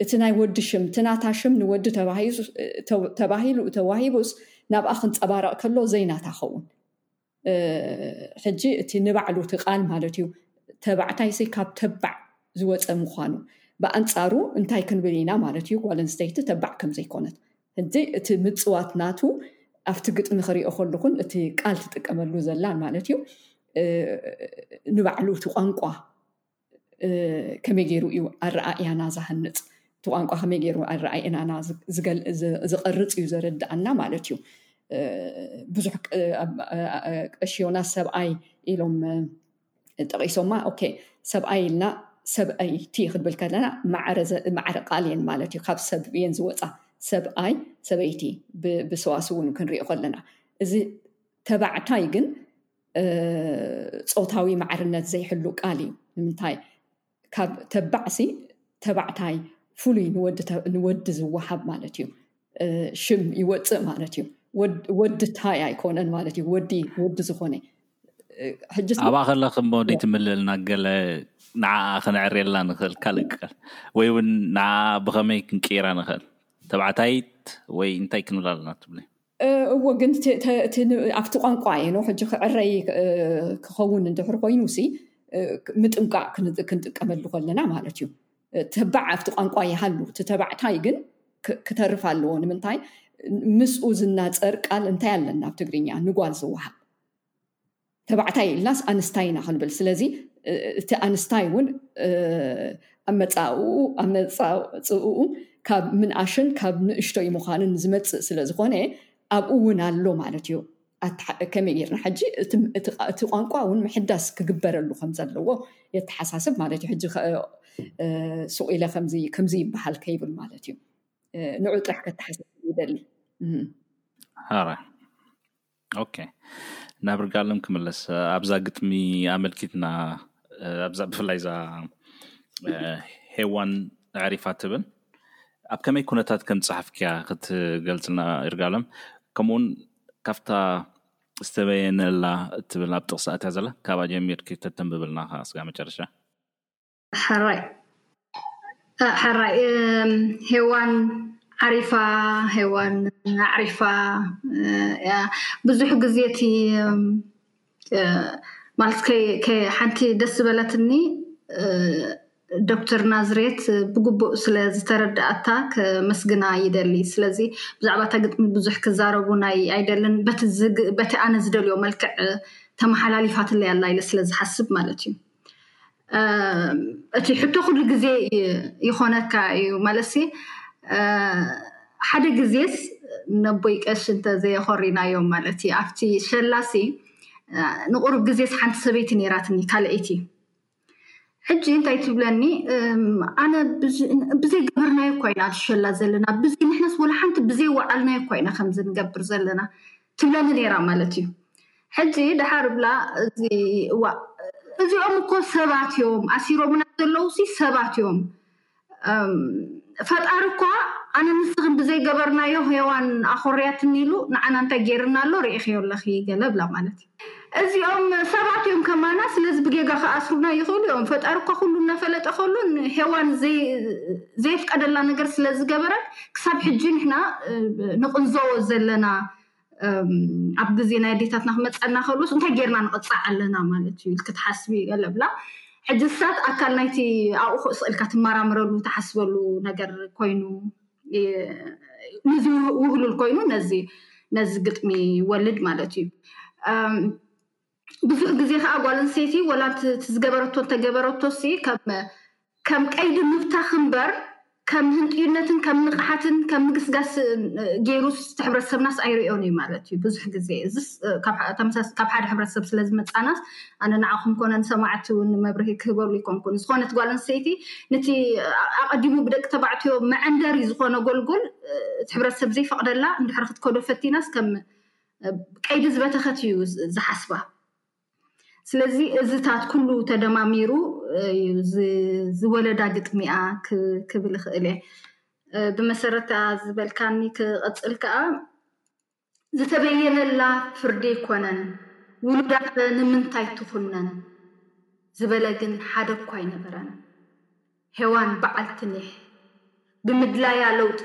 እቲ ናይ ወዲ ሽም፣ እቲ ናታ ሽም ንወዲ ተባሂሉ ተዋሂቡስ ናብኣ ክንጸባረቕ ከሎ ዘይናታ ኸውን። ሕጂ እቲ ንባዕሉ እቲ ቃል ማለት እዩ ተባዕታይሲ ካብ ተባዕ ዝወጸ ምዃኑ፣ ብኣንጻሩ እንታይ ክንብል ኢና ማለት እዩ ጓል ኣንስተይቲ ተባዕ ከም ዘይኮነት። ሕጂ እቲ ምጽዋት ናቱ ኣብቲ ግጥሚ ክሪኦ ከለኹን እቲ ቃል ትጥቀመሉ ዘላ ማለት እዩ ንባዕሉ እቲ ቋንቋ ከመይ ገይሩ እዩ ኣረኣእያና ዝሃንጽ እቲ ቋንቋ ከመይ ገይሩ ኣረኣእያና ዝቐርጽ እዩ ዘረድኣና ማለት እዩ ብዙሕ ቀሺ ዮናስ ሰብኣይ ኢሎም ጠቒሶማ ኦኬ ሰብኣይ ኢልና ሰብኣይቲ ክንብል ከለና ማዕረ ቃል እየን ማለት እዩ ካብ ሰብ እየን ዝወፃ ሰብኣይ ሰበይቲ ብሰዋስው እውን ክንሪኦ ከለና እዚ ተባዕታይ ግን ፆታዊ ማዕርነት ዘይሕሉ ቃል እዩ ንምንታይ ካብ ተባዕሲ ተባዕታይ ፍሉይ ንወዲ ዝወሃብ ማለት እዩ ሽም ይወፅእ ማለት እዩ ወዲ ታይ ኣይኮነን ማለት እዩ ወዲ ወዲ ዝኾነ ኣብኣ ከለክ እሞ ደይትምልልና ገለ ንዓ ክነዕርየላ ንኽእል ካልእ ክል ወይ እውን ንዓ ብኸመይ ክንቅራ ንኽእል ተባዕታይት ወይ እንታይ ክንብላ ኣለና ትብሊ እወ ግን ኣብቲ ቋንቋ ዩ ሕጂ ክዕረይ ክኸውን እንድሕር ኮይኑ ሲ ምጥንቃቅ ክንጥቀመሉ ከለና ማለት እዩ ተባዕ ኣብቲ ቋንቋ ይሃሉ እቲ ተባዕታይ ግን ክተርፍ ኣለዎ ንምንታይ ምስኡ ዝናፀር ቃል እንታይ ኣለና ኣብ ትግርኛ ንጓል ዝወሃብ ተባዕታይ ኢልናስ ኣንስታይ ኢና ክንብል ስለዚ እቲ ኣንስታይ እውን ኣመፃኡ ኣመፃፅኡ ካብ ምንኣሽን ካብ ንእሽቶይ ምዃንን ዝመፅእ ስለዝኾነ ኣብኡ እውን ኣሎ ማለት እዩ ከመይ ጌርና ሕጂ እቲ ቋንቋ እውን ምሕዳስ ክግበረሉ ከም ዘለዎ የተሓሳስብ ማለት እዩ ሕጂ ሱቕ ኢለ ከምዚ ይበሃል ከይብል ማለት እዩ ንዑ ጥራሕ ከተሓሳስብ ይደሊ ሓራ ኦኬ ናብ ርጋለም ክምለስ ኣብዛ ግጥሚ ኣመልኪትና ኣብዛ ብፍላይ እዛ ሄዋን ኣዕሪፋ ትብል ኣብ ከመይ ኩነታት ከም ፀሓፍክያ ክትገልፅና ይርጋለም ከምኡውን ካብታ ዝተበየነላ እትብል ኣብ ጥቕሳእትያ ዘላ ካብኣ ጀሚርኪ ተተንብብልና ከ ስጋ መጨረሻ ሕራይ ሕራይ ሄዋን ዓሪፋ ሄዋን ኣዕሪፋ እያ ብዙሕ ግዜ እቲ ማለት ሓንቲ ደስ ዝበለትኒ ዶክተር ናዝሬት ብግቡእ ስለ ዝተረዳኣታ ከመስግና ይደሊ ስለዚ ብዛዕባ እታ ግጥሚ ብዙሕ ክዛረቡ ናይ ኣይደልን በቲ ኣነ ዝደልዮ መልክዕ ተመሓላሊፋትለይ ኣላ ኢለ ስለ ዝሓስብ ማለት እዩ እቲ ሕቶ ኩሉ ግዜ ይኾነካ እዩ ማለት ሓደ ግዜስ ነቦይ ቀሺ እንተዘየኾሪናዮም ማለት እዩ ኣብቲ ሸላሲ ንቑሩብ ግዜስ ሓንቲ ሰበይቲ ነይራትኒ ካልኣይቲ ሕጂ እንታይ ትብለኒ ኣነ ብዘይ ገበርናዮ እኳ ኢና ኣብ ሸላ ዘለና ንሕናስ ወላ ሓንቲ ብዘይ ወዓልናዮ እኳ ኢና ከምዚ ንገብር ዘለና ትብለኒ ነይራ ማለት እዩ ሕጂ ደሓር ብላ እዚ እዋ እዚኦም እኮ ሰባት እዮም ኣሲሮምና ዘለዉ ሲ ሰባት እዮም ፈጣሪ እኳ ኣነ ንስኽን ብዘይገበርናዮ ሄዋን ኣኾርያትኒ ኢሉ ንዓና እንታይ ገይርና ኣሎ ርኢኽዮ ኣለኺ ገለ ብላ ማለት እዩ እዚኦም ሰባት እዮም ከማና ስለዚ ብጌጋ ክኣስሩና ይኽእሉ እዮም ፈጣሪ እኳ ኩሉ እናፈለጠ ከሎ ንሄዋን ዘየፍቀደላ ነገር ስለ ዝገበረት ክሳብ ሕጂ ንሕና ንቕንዘዎ ዘለና ኣብ ግዜ ናይ ኣዴታትና ክመፀና ከሎስ እንታይ ጌርና ንቕፃዕ ኣለና ማለት እዩ ኢልክ ትሓስቢ ገለ ብላ ሕጂ ሳት ኣካል ናይቲ ኣብኡ ስእልካ ትመራምረሉ ትሓስበሉ ነገር ኮይኑ ንዚ ውህሉል ኮይኑ ነዚ ነዚ ግጥሚ ይወልድ ማለት እዩ ብዙሕ ግዜ ከዓ ጓል ኣንስተይቲ ወላ ዝገበረቶ እንተገበረቶ ሲ ከም ቀይዲ ምብታኽ እምበር ከም ህንጥዩነትን ከም ንቕሓትን ከም ምግስጋስ ገይሩ ሕብረተሰብናስ ኣይርኦን እዩ ማለት እዩ ብዙሕ ግዜ እዚስ ካብ ሓደ ሕብረተሰብ ስለ ዝመፃናስ ኣነ ንዓኹም ኮነ ንሰማዕቲ እውን መብርሂ ክህበሉ ኣይኮንኩን። ዝኾነት ጓል ኣንስተይቲ ነቲ ኣቐዲሙ ብደቂ ተባዕትዮ መዐንደሪ ዝኾነ ጎልጎል እቲ ሕብረተሰብ ዘይፈቕደላ እንድሕር ክትከዶ ፈቲናስ ከም ቀይዲ ዝበተኸት እዩ ዝሓስባ። ስለዚ እዚታት ኩሉ ተደማሚሩ እዩ ዝወለዳ ግጥሚያ ክብል እኽእል እየ። ብመሰረት ዝበልካኒ ክቕጽል ከኣ ዝተበየነላ ፍርዲ ኣይኮነን፣ ውሉዳኸ ንምንታይ ትኹነን? ዝበለ ግን ሓደ'ኳ ኣይነበረን። ሄዋን በዓልቲ ኒሕ፣ ብምድላያ ለውጢ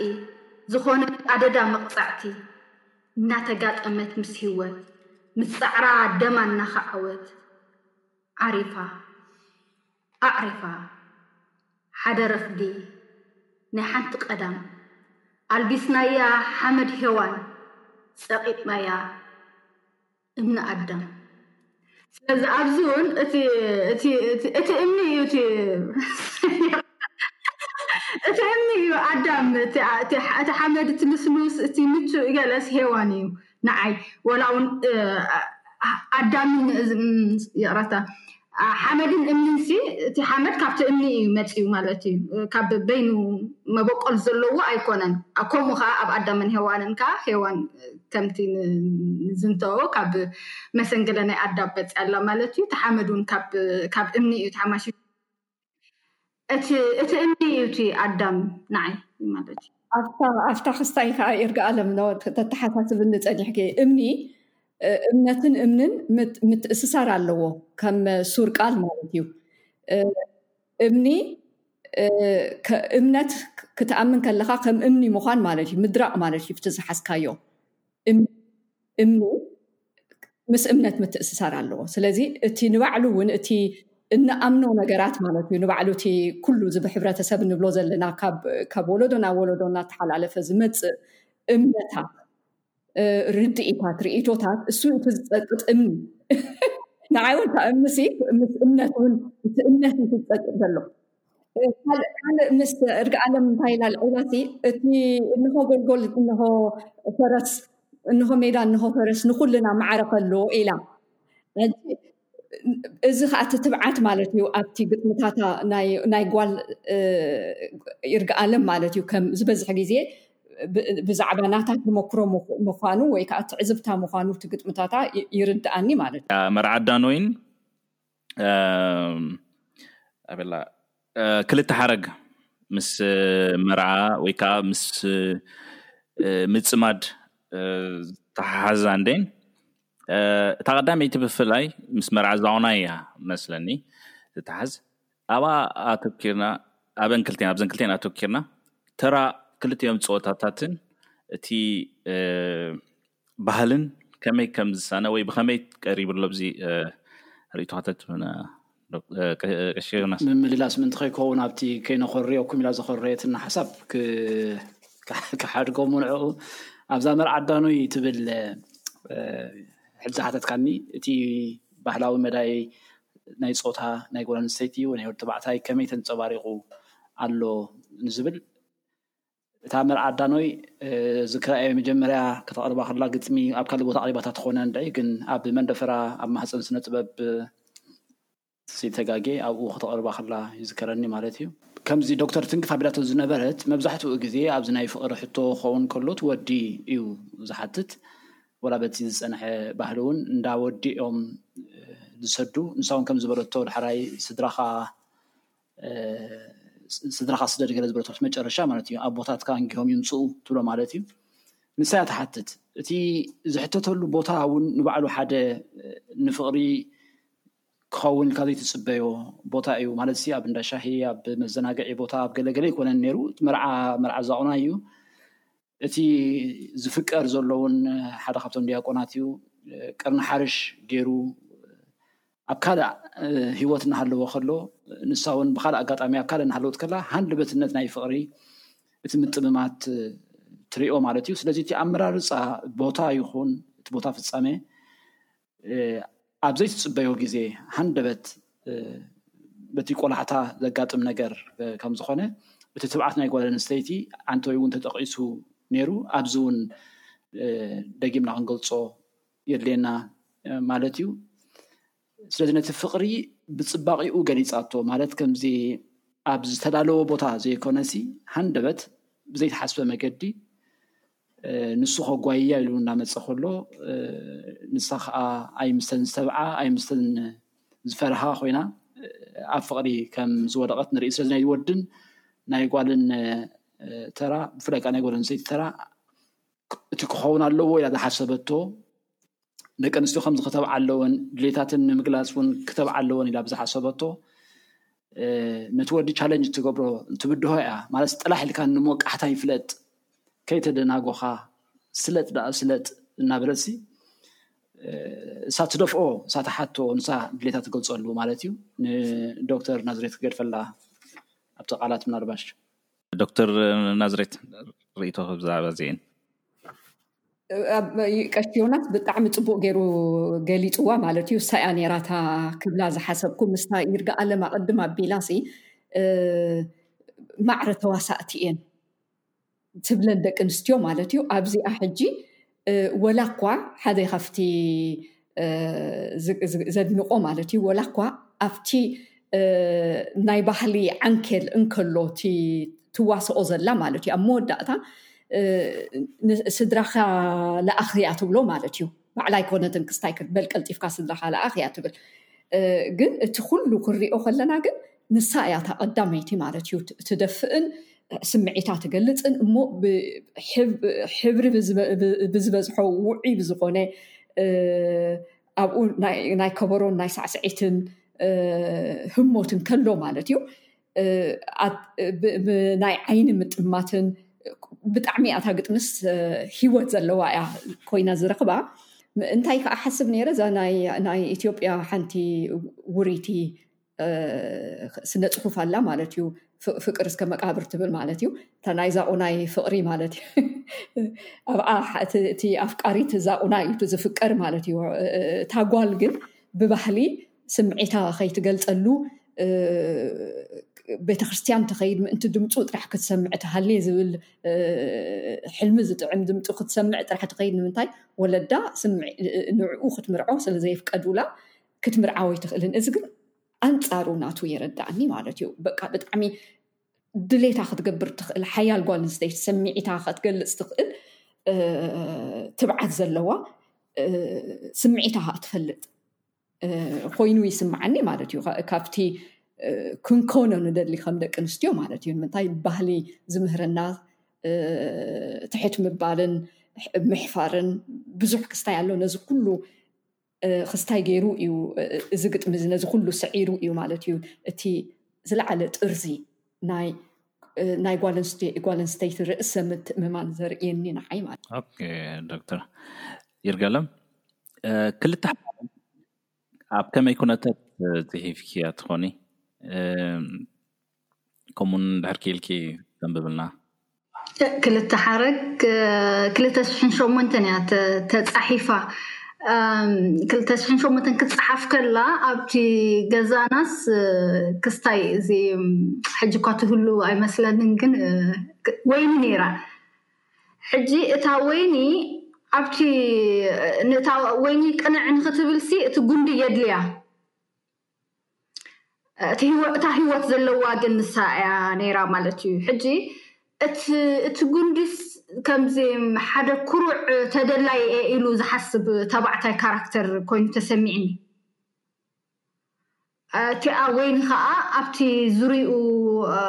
ዝኾነ ኣደዳ መቕጻዕቲ እናተጋጠመት ምስ ህይወት ምስ ጻዕራ ደማ እናኸዓወት ዓሪፋ። ኣዕሪፋ ሓደ ረፍዲ ናይ ሓንቲ ቀዳም ኣልቢስናያ ሓመድ ሄዋን ጸቂጥናያ እምኒ ኣዳም። ስለዚ ኣብዚ ውን እቲ እቲ እቲ እቲ እምኒ እዩ እቲ እቲ እምኒ እዩ ኣዳም እቲ እቲ እቲ ሓመድ እቲ ልስሉስ እቲ ምቹእ ገለስ ሄዋን እዩ። ንዓይ ወላ እውን ኣዳምን ይቕረታ ሓመድን እምንን ሲ እቲ ሓመድ ካብቲ እምኒ እዩ መፅኡ ማለት እዩ ካብ በይኑ መበቆል ዘለዎ ኣይኮነን ከምኡ ከዓ ኣብ ኣዳምን ሄዋንን ከዓ ሄዋን ከምቲ ንዝንተኦ ካብ መሰንገለ ናይ ኣዳም መፅያ ኣላ ማለት እዩ እቲ ሓመድ እውን ካብ እምኒ እዩ ተሓማሽ እቲ እምኒ እዩ እቲ ኣዳም ንዓይ ማለት እዩ። ኣፍታ ክስታይ ከዓ ይርጋኣለም ን ተተሓሳስብኒ ፀኒሕኪ እምኒ እምነትን እምንን ምትእስሳር ኣለዎ ከም ሱር ቃል ማለት እዩ እምኒ እምነት ክትኣምን ከለካ ከም እምኒ ምኳን ማለት እዩ ምድራቅ ማለት እዩ ብቲ ዝሓዝካዮ እምኒ እምኑ ምስ እምነት ምትእስሳር ኣለዎ ስለዚ እቲ ንባዕሉ እውን እቲ እንኣምኖ ነገራት ማለት እዩ ንባዕሉ እቲ ኩሉ እዚ ብሕብረተሰብ እንብሎ ዘለና ካብ ወለዶ ናብ ወለዶ እናተሓላለፈ ዝመፅእ እምነታት ርድኢታት ርእቶታት እሱ እቲ ዝፀቅጥ እምኒ ንዓይ እውን እምኒ ምስ እምነት እውን እቲ እምነት ዝፀቅጥ ዘሎ ካልእ ካልእ ምስ እርግኣለም እንታይ ኢላ ኣልዒላሲ እቲ እንሆ ጎልጎል እንሆ ፈረስ እንሆ ሜዳ እንሆ ፈረስ ንኩልና ማዕረ ከሎ ኢላ እዚ ከዓ እቲ ትብዓት ማለት እዩ ኣብቲ ግጥምታታ ናይ ጓል ይርግኣለም ማለት እዩ ከም ዝበዝሕ ግዜ ብዛዕባ ናታ ተመክሮ ምኳኑ ወይ ከዓ ትዕዝብታ ምኳኑ እቲ ግጥምታታ ይርድኣኒ ማለት እዩ መርዓት ዳኖይን ኣበላ ክልተ ሓረግ ምስ መርዓ ወይ ከዓ ምስ ምፅማድ ዝተሓሓዛ እንዴን እታ ቀዳመይቲ ብፍላይ ምስ መርዓ ዛውና እያ መስለኒ ዝተሓዝ ኣብኣ ኣተኪርና ኣበን ክልቴን ኣብዘን ክልቴን ኣተኪርና ተራ ክልቲኦም ፀወታታትን እቲ ባህልን ከመይ ከም ዝሳነ ወይ ብኸመይ ቀሪቡ ኣሎ ብዚ ርእቶ ከተትብና ቀሺ ዮናስ። ምምልላስ ምእንቲ ከይከውን ኣብቲ ከይነኾርዮኩም ኢላ ዘኾረየትና ሓሳብ ክሓድጎ እሞ ንዕኡ ኣብዛ መርዓት ዳኑይ ትብል ሕጂ ዝሓተትካኒ እቲ ባህላዊ መዳይ ናይ ጾታ ናይ ጓል ኣንስተይቲ ወይ ናይ ወዲ ተባዕታይ ከመይ ተንጸባሪቑ ኣሎ ንዝብል እታ መርዓት ዳኖይ ዝክራኤ መጀመርያ ከተቕርባ ከላ ግጥሚ ኣብ ካልእ ቦታ ኣቕሪባታ ትኾነ እንድዒ ግን ኣብ መንደፈራ ኣብ ማህጸን ስነ ጥበብ ሲተጋጌ ኣብኡ ከተቕርባ ከላ ይዝከረኒ ማለት እዩ። ከምዚ ዶክተር ትንግፍ ኣቢላቶ ዝነበረት መብዛሕትኡ ግዜ ኣብዚ ናይ ፍቕሪ ሕቶ ክኸውን ከሎ እቲ ወዲ እዩ ዝሓትት ወላ በቲ ዝጸንሐ ባህሊ እውን እንዳ ወዲ እዮም ዝሰዱ ንሳ እውን ከም ዝበለቶ ዳሕራይ ስድራኻ ስድራኻ ስደድ ገለ ዝበለቶ ምስ መጨረሻ ማለት እዩ ኣቦታትካ እንጊሆም ይምፅኡ ትብሎ ማለት እዩ ንሳ እያ ትሓትት እቲ ዝሕተተሉ ቦታ እውን ንባዕሉ ሓደ ንፍቕሪ ክኸውን ኢልካ ዘይትፅበዮ ቦታ እዩ ማለት ሲ ኣብ እንዳ ሻሂ ኣብ መዘናግዒ ቦታ ኣብ ገለገለ ኣይኮነን ነይሩ መርዓ መርዓ ዛቑና እዩ እቲ ዝፍቀር ዘሎ እውን ሓደ ካብቶም ዲያቆናት እዩ። ቀርኒ ሓርሽ ገይሩ ኣብ ካልእ ህይወት እናሃለወ ከሎ ንሳ እውን ብካልእ ኣጋጣሚ ኣብ ካልእ እናሃለወት ከላ ሃንደበትነት ናይ ፍቕሪ እቲ ምጥምማት ትሪኦ ማለት እዩ። ስለዚ እቲ ኣመራርፃ ቦታ ይኹን እቲ ቦታ ፍፃሜ ኣብ ዘይትጽበዮ ግዜ ሃንደበት በቲ ቆላሕታ ዘጋጥም ነገር ከም ዝኾነ እቲ ትብዓት ናይ ጓል ኣንስተይቲ ዓንተወይ እውን ተጠቒሱ ነይሩ። ኣብዚ እውን ደጊምና ክንገልጾ የድልየና ማለት እዩ። ስለዚ ነቲ ፍቕሪ ብጽባቒኡ ገሊጻቶ ማለት ከምዚ ኣብ ዝተዳለወ ቦታ ዘይኮነሲ ሃንደበት ብዘይተሓስበ መገዲ ንሱ ከጓይያ ኢሉ እናመፀ ከሎ ንሳ ከዓ ኣይ ምስተን ዝተብዓ ኣይ ምስተን ዝፈርሃ ኮይና ኣብ ፍቅሪ ከም ዝወደቀት ንርኢ ስለዚ ናይ ወድን ናይ ጓልን ተራ ብፍላይ ከዓ ናይ ጓል ኣንስተይቲ ተራ እቲ ክኸውን ኣለዎ ኢላ ዝሓሰበቶ ደቂ ኣንስትዮ ከምዚ ክተብዓ ኣለወን ድሌታትን ንምግላፅ እውን ክተብዓ ኣለወን ኢላ ብዝሓሰበቶ ነቲ ወዲ ቻለንጅ ትገብሮ ትብድሆ እያ ማለት ጥላሕ ኢልካ ንሞቃሕታ ይፍለጥ ከይተደናጎኻ ስለጥ ደኣ ስለጥ እናበለሲ እሳ ትደፍኦ እሳ ትሓቶ ንሳ ድሌታ ትገልፀሉ ማለት እዩ ንዶክተር ናዝሬት ክገድፈላ ኣብቲ ቃላት ምናልባሽ ዶክተር ናዝሬት ርእቶ ብዛዕባ እዚአን ቀሺ ዮናስ ብጣዕሚ ፅቡቅ ገይሩ ገሊፅዋ ማለት እዩ ሳያ ነይራ እታ ክብላ ዝሓሰብኩ ምስታ ይርጋ ኣለም ኣቅድም ኣቢላ ሲ ማዕረ ተዋሳእቲ እየን ትብለን ደቂ ኣንስትዮ ማለት እዩ ኣብዚኣ ሕጂ ወላ እኳ ሓደ ካብቲ ዘድንቆ ማለት እዩ ወላ እኳ ኣብቲ ናይ ባህሊ ዓንኬል እንከሎ እቲ ትዋስኦ ዘላ ማለት እዩ ኣብ መወዳእታ ስድራካ ለኣኽ እያ ትብሎ ማለት እዩ ባዕላ ኣይኮነትን ክስታይ ክትበል ቀልጢፍካ ስድራካ ለኣኽ እያ ትብል ግን እቲ ኩሉ ክንሪኦ ከለና ግን ንሳ እያ እታ ቀዳመይቲ ማለት እዩ ትደፍእን ስምዒታ ትገልፅን እሞ ሕብሪ ብዝበዝሖ ውዑይ ብዝኾነ ኣብኡ ናይ ከበሮን ናይ ሳዕስዒትን ህሞትን ከሎ ማለት እዩ ናይ ዓይኒ ምጥማትን ብጣዕሚ እያ እታ ግጥምስ ሂወት ዘለዋ እያ ኮይና ዝረኽባ እንታይ ከዓ ሓስብ ነይረ እዛ ናይ ኢትዮጵያ ሓንቲ ውሪቲ ስነ ፅሑፍ ኣላ ማለት እዩ ፍቅር እስከ መቃብር ትብል ማለት እዩ እታ ናይ ዛቁናይ ፍቅሪ ማለት እዩ ኣብዓ እቲ ኣፍቃሪት ዛቁና እዩ ዝፍቀር ማለት እዩ እታ ጓል ግን ብባህሊ ስምዒታ ከይትገልፀሉ ቤተክርስትያን ተኸይድ ምእንቲ ድምፁ ጥራሕ ክትሰምዕ ትሃሌ ዝብል ሕልሚ ዝጥዕም ድምፁ ክትሰምዕ ጥራሕ ትኸይድ ንምንታይ ወለዳ ንዕኡ ክትምርዖ ስለዘይፍቀዱላ ክትምርዓው ኣይትኽእልን እዚ ግን ኣንጻሩ ናቱ የረዳእኒ ማለት እዩ በቃ ብጣዕሚ ድሌታ ክትገብር ትኽእል ሓያል ጓል ንስተይቲ ሰሚዒታ ከትገልፅ ትኽእል ትብዓት ዘለዋ ስምዒታ ከዓ ትፈልጥ ኮይኑ ይስምዓኒ ማለት እዩ ካብቲ ክንኮኖ ንደሊ ከም ደቂ ኣንስትዮ ማለት እዩ ንምንታይ ባህሊ ዝምህረና ትሕት ምባልን ምሕፋርን ብዙሕ ክስታይ ኣሎ ነዚ ኩሉ ክስታይ ገይሩ እዩ እዚ ግጥሚ እዚ ነዚ ኩሉ ስዒሩ እዩ ማለት እዩ እቲ ዝለዓለ ጥርዚ ናይ ናይ ጓል ኣንስተይቲ ርእሰ ምትእምማን ዘርእየኒ ንዓይ ማለት ዶክተር ይርጋለም ክልተ ኣብ ከመይ ኩነታት ፅሒፍኪያ ትኾኒ ከምኡ ድሕር ክኢልኪ ተንብብልና። ክልተ ሓረግ ክልተ ሽሕን ሸሞንተን እያ ተጻሒፋ ክልተ ሽሕን ሸሞንተን ክጸሓፍ ከላ ኣብቲ ገዛናስ ክስታይ እዚ ሕጂ እኳ ትህሉ ኣይመስለንን ግን ወይኒ ነይራ ሕጂ እታ ወይኒ ኣብቲ ንእታ ወይኒ ቅንዕ ንክትብልሲ እቲ ጉንዲ የድልያ እቲ ህይወ- እታ ህይወት ዘለዋ ግን ንሳ እያ ነይራ ማለት እዩ ሕጂ እቲ እቲ ጉንዲስ ከምዚ ሓደ ኩሩዕ ተደላይ እየ ኢሉ ዝሓስብ ተባዕታይ ካራክተር ኮይኑ ተሰሚዕኒ እቲኣ ወይኒ ከዓ ኣብቲ ዙርይኡ አ፣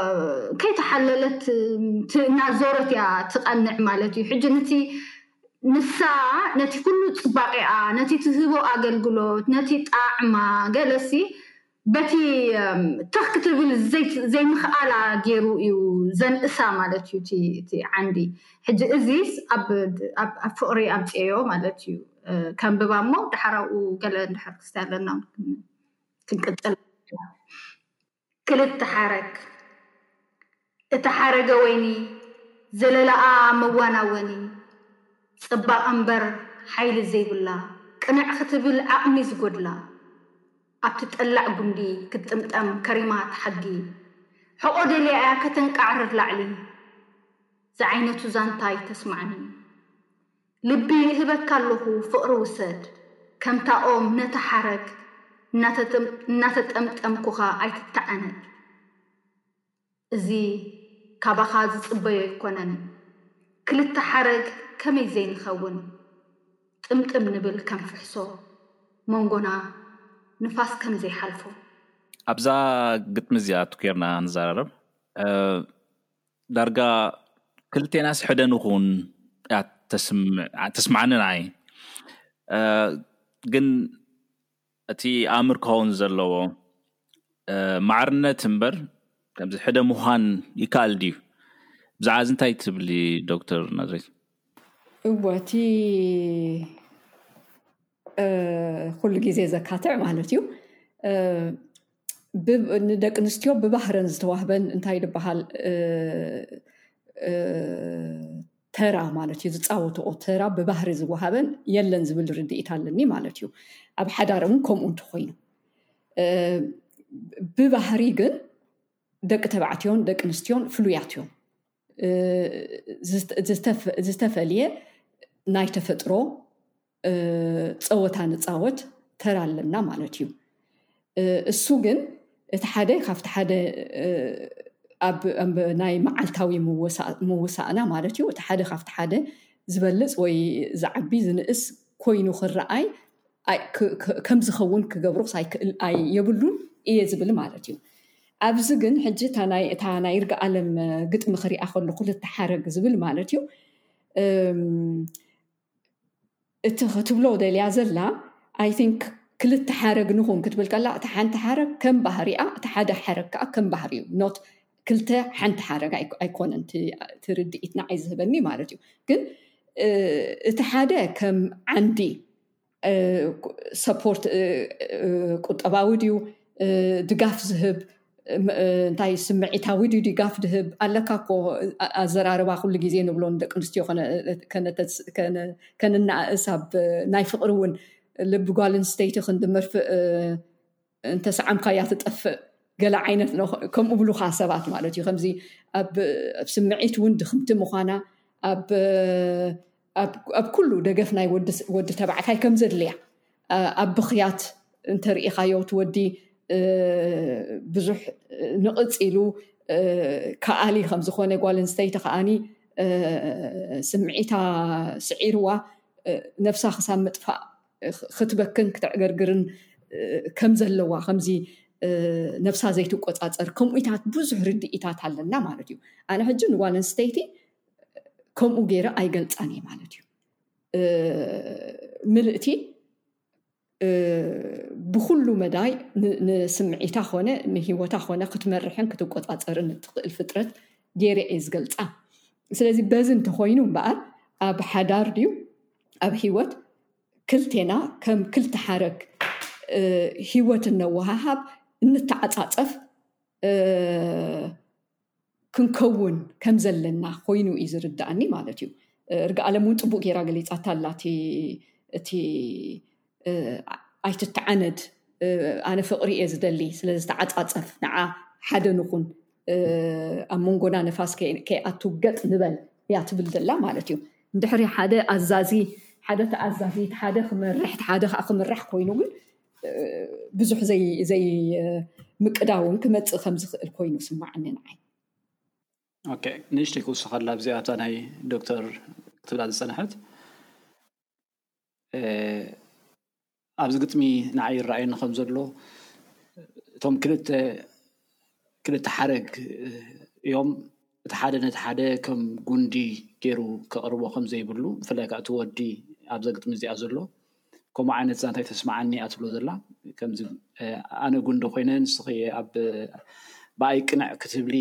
ከይተሓለለት ት- እናዞረት እያ ትቐንዕ ማለት እዩ ሕጂ ነቲ ንሳ ነቲ ኩሉ ጽባቄኣ፣ ነቲ ትህቦ ኣገልግሎት፣ ነቲ ጣዕማ፣ ገለሲ በቲ ትኽ ክትብል ዘይምኽኣላ ጌሩ እዩ ዘንእሳ ማለት እዩ እቲ ዓንዲ። ሕጂ እዚስ ኣብ ፍቕሪ ኣምጺኤዮ ማለት እዩ። ከንብባ እሞ ደሓር ኣብኡ ገለ እንድሕር ክስታይ ኣለና ክንቅጽል። ክልተ ሓረግ እታ ሓረገ ወይኒ ዘለላኣ መዋናወኒ ጽባቐ እምበር ሓይሊ ዘይብላ ቅንዕ ክትብል ዓቕሚ ዝጎድላ ኣብቲ ጠላዕ ጉንዲ ክትጥምጠም ከሪማ ትሓጊ ሕቖ ደልያ እያ ከተንቃዕርር ላዕሊ ዝዓይነቱ ዛንታ ኣይተስማዕኒ ልቢ ይህበካ ኣለኹ ፍቕሪ ውሰድ ከምታ ኦም ነታ ሓረግ እናተጠምጠምኩኻ ኣይትተዓነድ እዚ ካባኻ ዝጽበዮ ኣይኮነን ክልተ ሓረግ ከመይ ዘይንኸውን ጥምጥም ንብል ከም ፍሕሶ መንጎና ንፋስ ከም ዘይሓልፎ። ኣብዛ ግጥሚ እዚኣ ኣትኲርና ንዘራረብ። ዳርጋ ክልቴናስ ሕደ ንኹን እያ ተስምዓኒ ንዓይ ግን እቲ ኣምር ክኸውን ዘለዎ ማዕርነት እምበር ከምዚ ሕደ ምዃን ይከኣል ድዩ ብዛዕባ እዚ እንታይ ትብሊ ዶክተር ናዝሬት እወ እቲ ኩሉ ግዜ ዘካትዕ ማለት እዩ ንደቂ ኣንስትዮ ብባህረን ዝተዋህበን እንታይ ድበሃል ተራ ማለት እዩ ዝፃወትኦ ተራ ብባህሪ ዝወሃበን የለን ዝብል ርድኢት ኣለኒ ማለት እዩ ኣብ ሓዳር እውን ከምኡ እንተኮይኑ ብባህሪ ግን ደቂ ተባዕትዮን ደቂ ኣንስትዮን ፍሉያት እዮም ዝተፈለየ ናይ ተፈጥሮ ፀወታ ንፃወት ተራ ኣለና ማለት እዩ። እሱ ግን እቲ ሓደ ካብቲ ሓደ ኣብ ናይ መዓልታዊ ምውሳእና ማለት እዩ እቲ ሓደ ካብቲ ሓደ ዝበልፅ ወይ ዝዓቢ ዝንእስ ኮይኑ ክረኣይ ከም ዝኸውን ክገብሮስ የብሉን እየ ዝብል ማለት እዩ። ኣብዚ ግን ሕጂ እታ ናይ ይርጋኣለም ግጥሚ ክሪኣ ከለኹ ልተሓረግ ዝብል ማለት እዩ። እቲ ክትብሎ ደልያ ዘላ ኣይ ቲንክ ክልተ ሓረግ ንኹን ክትብል ከላ እታ ሓንቲ ሓረግ ከም ባህሪኣ እቲ ሓደ ሓረግ ከዓ ከም ባህሪኡ ኖት ክልተ ሓንቲ ሓረግ ኣይኮነን እቲ ርድኢት ንዓይ ዝህበኒ ማለት እዩ ግን እቲ ሓደ ከም ዓንዲ ሰፖርት ቁጠባዊ ድዩ ድጋፍ ዝህብ እንታይ ስምዒታዊ ድዩ ድጋፍ ድህብ ኣለካ እኮ ኣዘራርባ ኩሉ ግዜ ንብሎ ንደቂ ኣንስትዮ ከነናእስ ኣብ ናይ ፍቅሪ እውን ልቢ ጓል ኣንስተይቲ ክንዲ መርፍእ እንተሰዓምካያ ትጠፍእ ገለ ዓይነት ከምኡ ብሉካ ሰባት ማለት እዩ ከምዚ ኣብ ስምዒት እውን ድክምቲ ምኳና ኣብ ኣብ ኩሉ ደገፍ ናይ ወዲ ተባዕታይ ከም ዘድልያ ኣብ ብኽያት እንተርኢኻዮ እቲ ወዲ ብዙሕ ንቕፅ ኢሉ ከኣሊ ከም ዝኾነ ጓል ኣንስተይቲ ከዓኒ ስምዒታ ስዒርዋ ነፍሳ ክሳብ ምጥፋእ ክትበክን ክተዕገርግርን ከም ዘለዋ ከምዚ ነፍሳ ዘይትቆፃፀር ከምኡታት ብዙሕ ርድኢታት ኣለና ማለት እዩ ኣነ ሕጂ ንጓል ኣንስተይቲ ከምኡ ገይረ ኣይገልፃን እየ ማለት እዩ ምልእቲ ብኩሉ መዳይ ንስምዒታ ኮነ ንሂወታ ኮነ ክትመርሕን ክትቆፃፀርን እትኽእል ፍጥረት ገይረ እየ ዝገልፃ ስለዚ በዚ እንተኮይኑ እምበኣር ኣብ ሓዳር ድዩ ኣብ ሂወት ክልቴና ከም ክልቲ ሓረግ ሂወት እነወሃሃብ እንተዓፃፀፍ ክንከውን ከም ዘለና ኮይኑ እዩ ዝርዳኣኒ ማለት እዩ። እርግኣለም እውን ፅቡቅ ገይራ ገሊፃታ ኣላ እቲ ኣይትተዓነድ ኣነ ፍቅሪ እየ ዝደሊ ስለዚ ተዓፃፀፍ ንዓ ሓደ ንኹን ኣብ መንጎና ንፋስ ከይኣቱ ገጥ ንበል እያ ትብል ዘላ ማለት እዩ እንድሕሪ ሓደ ኣዛዚ ሓደ ተኣዛዚት ሓደ ክመርሕ ሓደ ከዓ ክምራሕ ኮይኑ ግን ብዙሕ ዘይምቅዳው እውን ክመፅእ ከምዝኽእል ኮይኑ ስማዕኒ ንዓይ። ኦኬ ንእሽተይ ክውስኸላ ኣብዚኣ ኣብታ ናይ ዶክተር ክትብላ ዝፀንሐት ኣብዚ ግጥሚ ንዓይ ይረኣየኒ ከም ዘሎ እቶም ክልተ ክልተ ሓረግ እዮም። እቲ ሓደ ነቲ ሓደ ከም ጉንዲ ጌሩ ከቕርቦ ከም ዘይብሉ ብፍላይ ከኣ እቲ ወዲ ኣብዛ ግጥሚ እዚኣ ዘሎ ከምኡ ዓይነት ዛንታ እዩ ተስምዓኒ እያ ትብሎ ዘላ ከምዚ ኣነ ጉንዲ ኮይነ ንስኺ ኣብ ብኣይ ቅንዕ ክትብሊ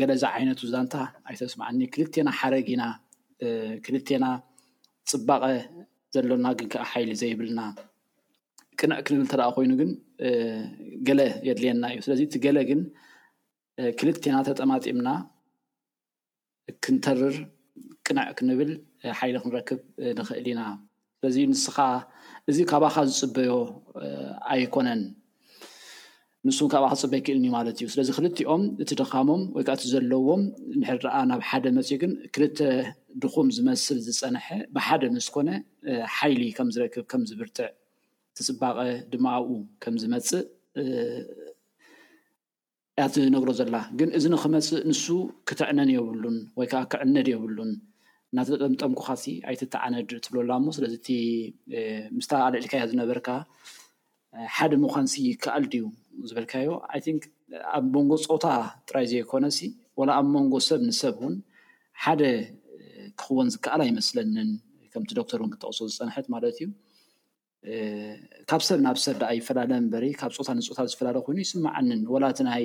ገለ ዝዓይነቱ ዛንታ ኣይተስምዓኒ ክልቴና ሓረግ ኢና ክልቴና ፅባቐ ዘሎና ግን ከዓ ሓይሊ ዘይብልና ቅንዕ ክንብል ተደኣ ኮይኑ ግን ገለ የድልየና እዩ ስለዚ እቲ ገለ ግን ክልቴና ተጠማጢምና ክንተርር ቅንዕ ክንብል ሓይሊ ክንረክብ ንኽእል ኢና። ስለዚ ንስኻ እዚ ካባኻ ዝጽበዮ ኣይኮነን ንሱ ካብኻ ክጽበይ ክእልን እዩ ማለት እዩ ስለዚ ክልቲኦም እቲ ድኻሞም ወይ ከዓ እቲ ዘለዎም ንድሕር ደኣ ናብ ሓደ መፅኡ ግን ክልተ ድኹም ዝመስል ዝፀንሐ ብሓደ ምስ ኮነ ሓይሊ ከም ዝረክብ ከም ዝብርትዕ እቲ ፅባቐ ድማ ኣብኡ ከም ዝመፅእ እያ ትነግሮ ዘላ ግን እዚ ንክመጽእ ንሱ ክተዕነን የብሉን ወይ ከዓ ክዕነድ የብሉን እናተጠምጠምኩኻሲ ኣይትተዓነድ ትብሎ ኣላ እሞ ስለዚ እቲ ምስታ ኣልዕልካያ ዝነበርካ ሓደ ምዃንሲ ይከኣል ድዩ ዝበልካዮ ኣይ ቲንክ ኣብ መንጎ ፆታ ጥራይ ዘይኮነሲ ወላ ኣብ መንጎ ሰብ ንሰብ እውን ሓደ ክኽወን ዝከኣል ኣይመስለንን ከምቲ ዶክተር እውን ክጠቕሶ ዝፀንሐት ማለት እዩ ካብ ሰብ ናብ ሰብ ደኣ ይፈላለ እምበሪ ካብ ጾታ ንጾታ ዝፈላለ ኮይኑ ይስምዓንን ወላ እቲ ናይ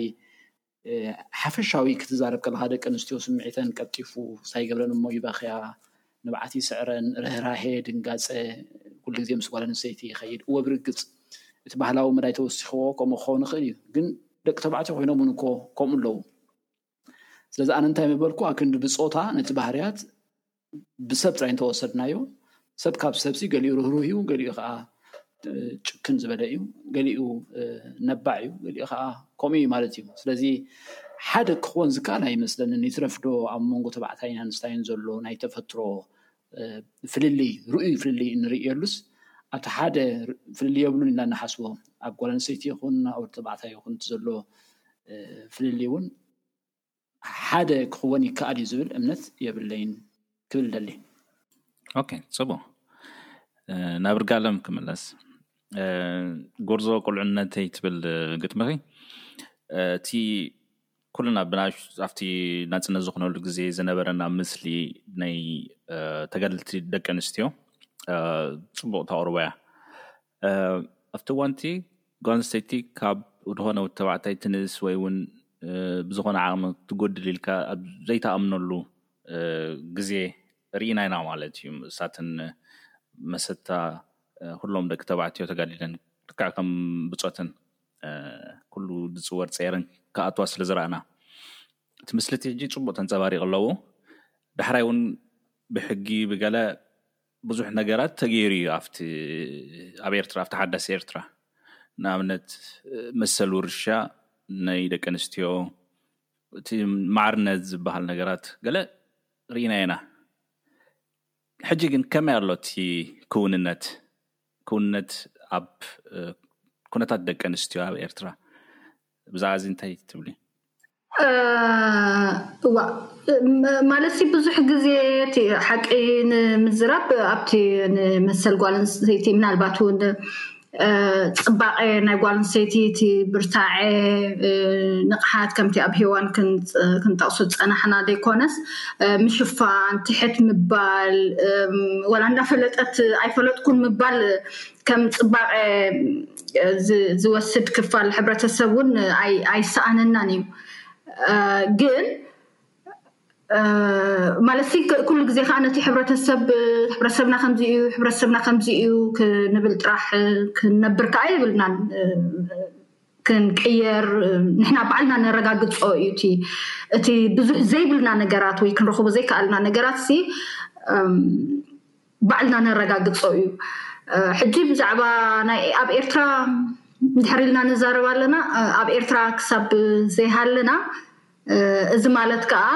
ሓፈሻዊ ክትዛረብ ከለኻ ደቂ ኣንስትዮ ስምዒተን ቀልጢፉ ሳይ ይገብረን እሞ ይበኽያ ንብዓት ይስዕረን ርህራሄ ድንጋጸ ኩሉ ግዜ ምስ ጓል ኣንስተይቲ ይኸይድ እወ ብርግጽ እቲ ባህላዊ መዳይ ተወሲኽዎ ከምኡ ክኸውን ይኽእል እዩ ግን ደቂ ተባዕትዮ ኮይኖም እውን እኮ ከምኡ ኣለዉ ስለዚ ኣነ እንታይ ምበልኩ ኣብ ክንዲ ብፆታ ነቲ ባህርያት ብሰብ ጥራይ እንተወሰድናዮ ሰብ ካብ ሰብሲ ገሊኡ ርህሩህ እዩ ገሊኡ ከዓ ጭክን ዝበለ እዩ ገሊኡ ነባዕ እዩ ገሊኡ ከዓ ከምኡ እዩ ማለት እዩ ስለዚ ሓደ ክኾን ዝከኣል ኣይመስለንን ይትረፍዶ ኣብ መንጎ ተባዕታይን ኣንስታይን ዘሎ ናይ ተፈጥሮ ፍልልይ ርኡይ ፍልልይ እንርእየሉስ ኣብቲ ሓደ ፍልልይ የብሉን ኢልና እንሓስቦ ኣብ ጓል ኣንስተይቲ ይኹን ኣብ ወዲ ተባዕታይ ይኹን እቲ ዘሎ ፍልልይ እውን ሓደ ክኽወን ይከኣል እዩ ዝብል እምነት የብለይን ክብል ደሊ ኦኬ ፅቡቅ ናብ ርጋለም ክምለስ ጎርዞ ቁልዕነተይ ትብል ግጥምኺ እቲ ኩልና ብናእሽ ኣብቲ ናጽነት ዝኾነሉ ግዜ ዝነበረና ምስሊ ናይ ተጋደልቲ ደቂ ኣንስትዮ ጽቡቕ ተቕርቦ እያ። ኣብቲ እዋንቲ ጓል ኣንስተይቲ ካብ ዝኾነ ወዲ ተባዕታይ ትንእስ ወይ እውን ብዝኾነ ዓቕሚ ትጎድል ኢልካ ኣብ ዘይተኣምነሉ ግዜ ርኢና ኢና ማለት እዩ። እሳትን መሰታ ኩሎም ደቂ ተባዕትዮ ተጋዲለን ልክዕ ከም ብጾትን ኩሉ ዝፅወር ፀየረን ክኣትዋ ስለ ዝረኣና እቲ ምስሊ እቲ ሕጂ ፅቡቅ ተንፀባሪቂ ኣለዎ ዳሕራይ እውን ብሕጊ ብገለ ብዙሕ ነገራት ተገይሩ እዩ ኣብቲ ኣብ ኤርትራ ኣብቲ ሓዳስ ኤርትራ ንኣብነት መሰል ውርሻ ናይ ደቂ ኣንስትዮ እቲ ማዕርነት ዝበሃል ነገራት ገለ ርኢና ኢና ሕጂ ግን ከመይ ኣሎ እቲ ክውንነት ክውንነት ኣብ ኩነታት ደቂ ኣንስትዮ ኣብ ኤርትራ ብዛዕባ እዚ እንታይ ትብሊ? እዋ ማለት ብዙሕ ግዜ እቲ ሓቂ ንምዝራብ ኣብቲ ንመሰል ጓል ኣንስተይቲ ምናልባት እውን ፅባቐ ናይ ጓል ኣንስተይቲ እቲ ብርታዐ ንቕሓት ከምቲ ኣብ ሄዋን ክንጠቕሱ ዝፀናሕና ዘይኮነስ ምሽፋን ትሕት ምባል ወላ እንዳፈለጠት ኣይፈለጥኩን ምባል ከም ፅባቐ ዝወስድ ክፋል ሕብረተሰብ እውን ኣይሰኣነናን እዩ ግን ማለት ኩሉ ግዜ ከዓ ነቲ ሕብረተሰብ ሕብረተሰብና ከምዚ እዩ ሕብረተሰብና ከምዚ እዩ ክንብል ጥራሕ ክንነብር ከዓ የብልናን ክንቅየር ንሕና ባዕልና ነረጋግፆ እዩ እቲ እቲ ብዙሕ ዘይብልና ነገራት ወይ ክንረኽቦ ዘይከኣልና ነገራት ሲ ባዕልና ነረጋግፆ እዩ ሕጂ ብዛዕባ ናይ ኣብ ኤርትራ ድሕሪ ኢልና ንዛረብ ኣለና ኣብ ኤርትራ ክሳብ ዘይሃለና እዚ ማለት ከዓ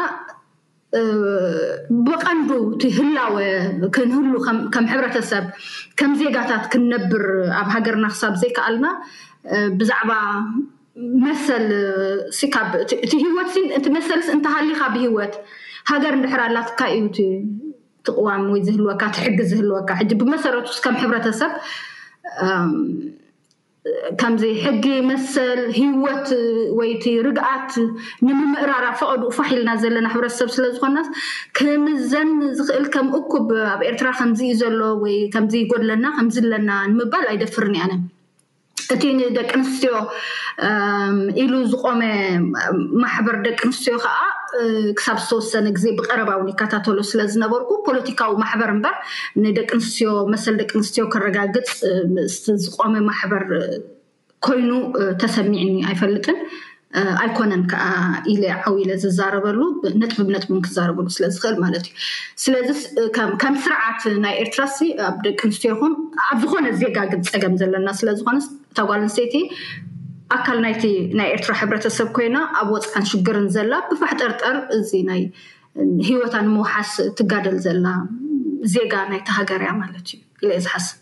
ብቐንዱ እቲ ህላወ ክንህሉ ከም ሕብረተሰብ ከም ዜጋታት ክንነብር ኣብ ሃገርና ክሳብ ዘይከኣልና ብዛዕባ መሰል ካብ እቲ ህይወት እቲ መሰልሲ እንተሃሊካ ብሂወት ሃገር እንድሕር ኣላትካ እዩ እቲ ትቕዋም ወይ ዝህልወካ እቲ ሕጊ ዝህልወካ ሕጂ ብመሰረቱ ከም ሕብረተሰብ ከምዚ ሕጊ መሰል ህይወት ወይቲ ርግኣት ንምምእራር ኣብ ፈቐድኡ ፋሕ ኢልና ዘለና ሕብረተሰብ ስለ ዝኾናስ ክምዘን ዝኽእል ከም እኩብ ኣብ ኤርትራ ከምዚ እዩ ዘሎ ወይ ከምዚ ይጎድለና ከምዚ ኣለና ንምባል ኣይደፍርን እየ ኣነ እቲ ንደቂ ኣንስትዮ ኢሉ ዝቆመ ማሕበር ደቂ ኣንስትዮ ከዓ ክሳብ ዝተወሰነ ግዜ ብቀረባ እውን ይከታተሎ ስለ ዝነበርኩ ፖለቲካዊ ማሕበር እምበር ንደቂ ኣንስትዮ መሰል ደቂ ኣንስትዮ ከረጋግፅ ዝቆመ ማሕበር ኮይኑ ተሰሚዕኒ ኣይፈልጥን ኣይኮነን ከዓ ኢለ ዓው ኢለ ዝዛረበሉ ነጥቢ ብነጥቢ እውን ክዛረበሉ ስለ ዝኽእል ማለት እዩ ስለዚ ከም ስርዓት ናይ ኤርትራ ሲ ኣብ ደቂ ኣንስትዮ ይኹን ኣብ ዝኾነ ዜጋ ግን ፀገም ዘለና ስለ ዝኾነ እታ ጓል ኣንስተይቲ ኣካል ናይቲ ናይ ኤርትራ ሕብረተሰብ ኮይና ኣብ ወፅዓን ሽግርን ዘላ ብፋሕጠርጠር እዚ ናይ ሂወታ ንምውሓስ ትጋደል ዘላ ዜጋ ናይቲ ሃገር እያ ማለት እዩ ኢለ ዝሓስብ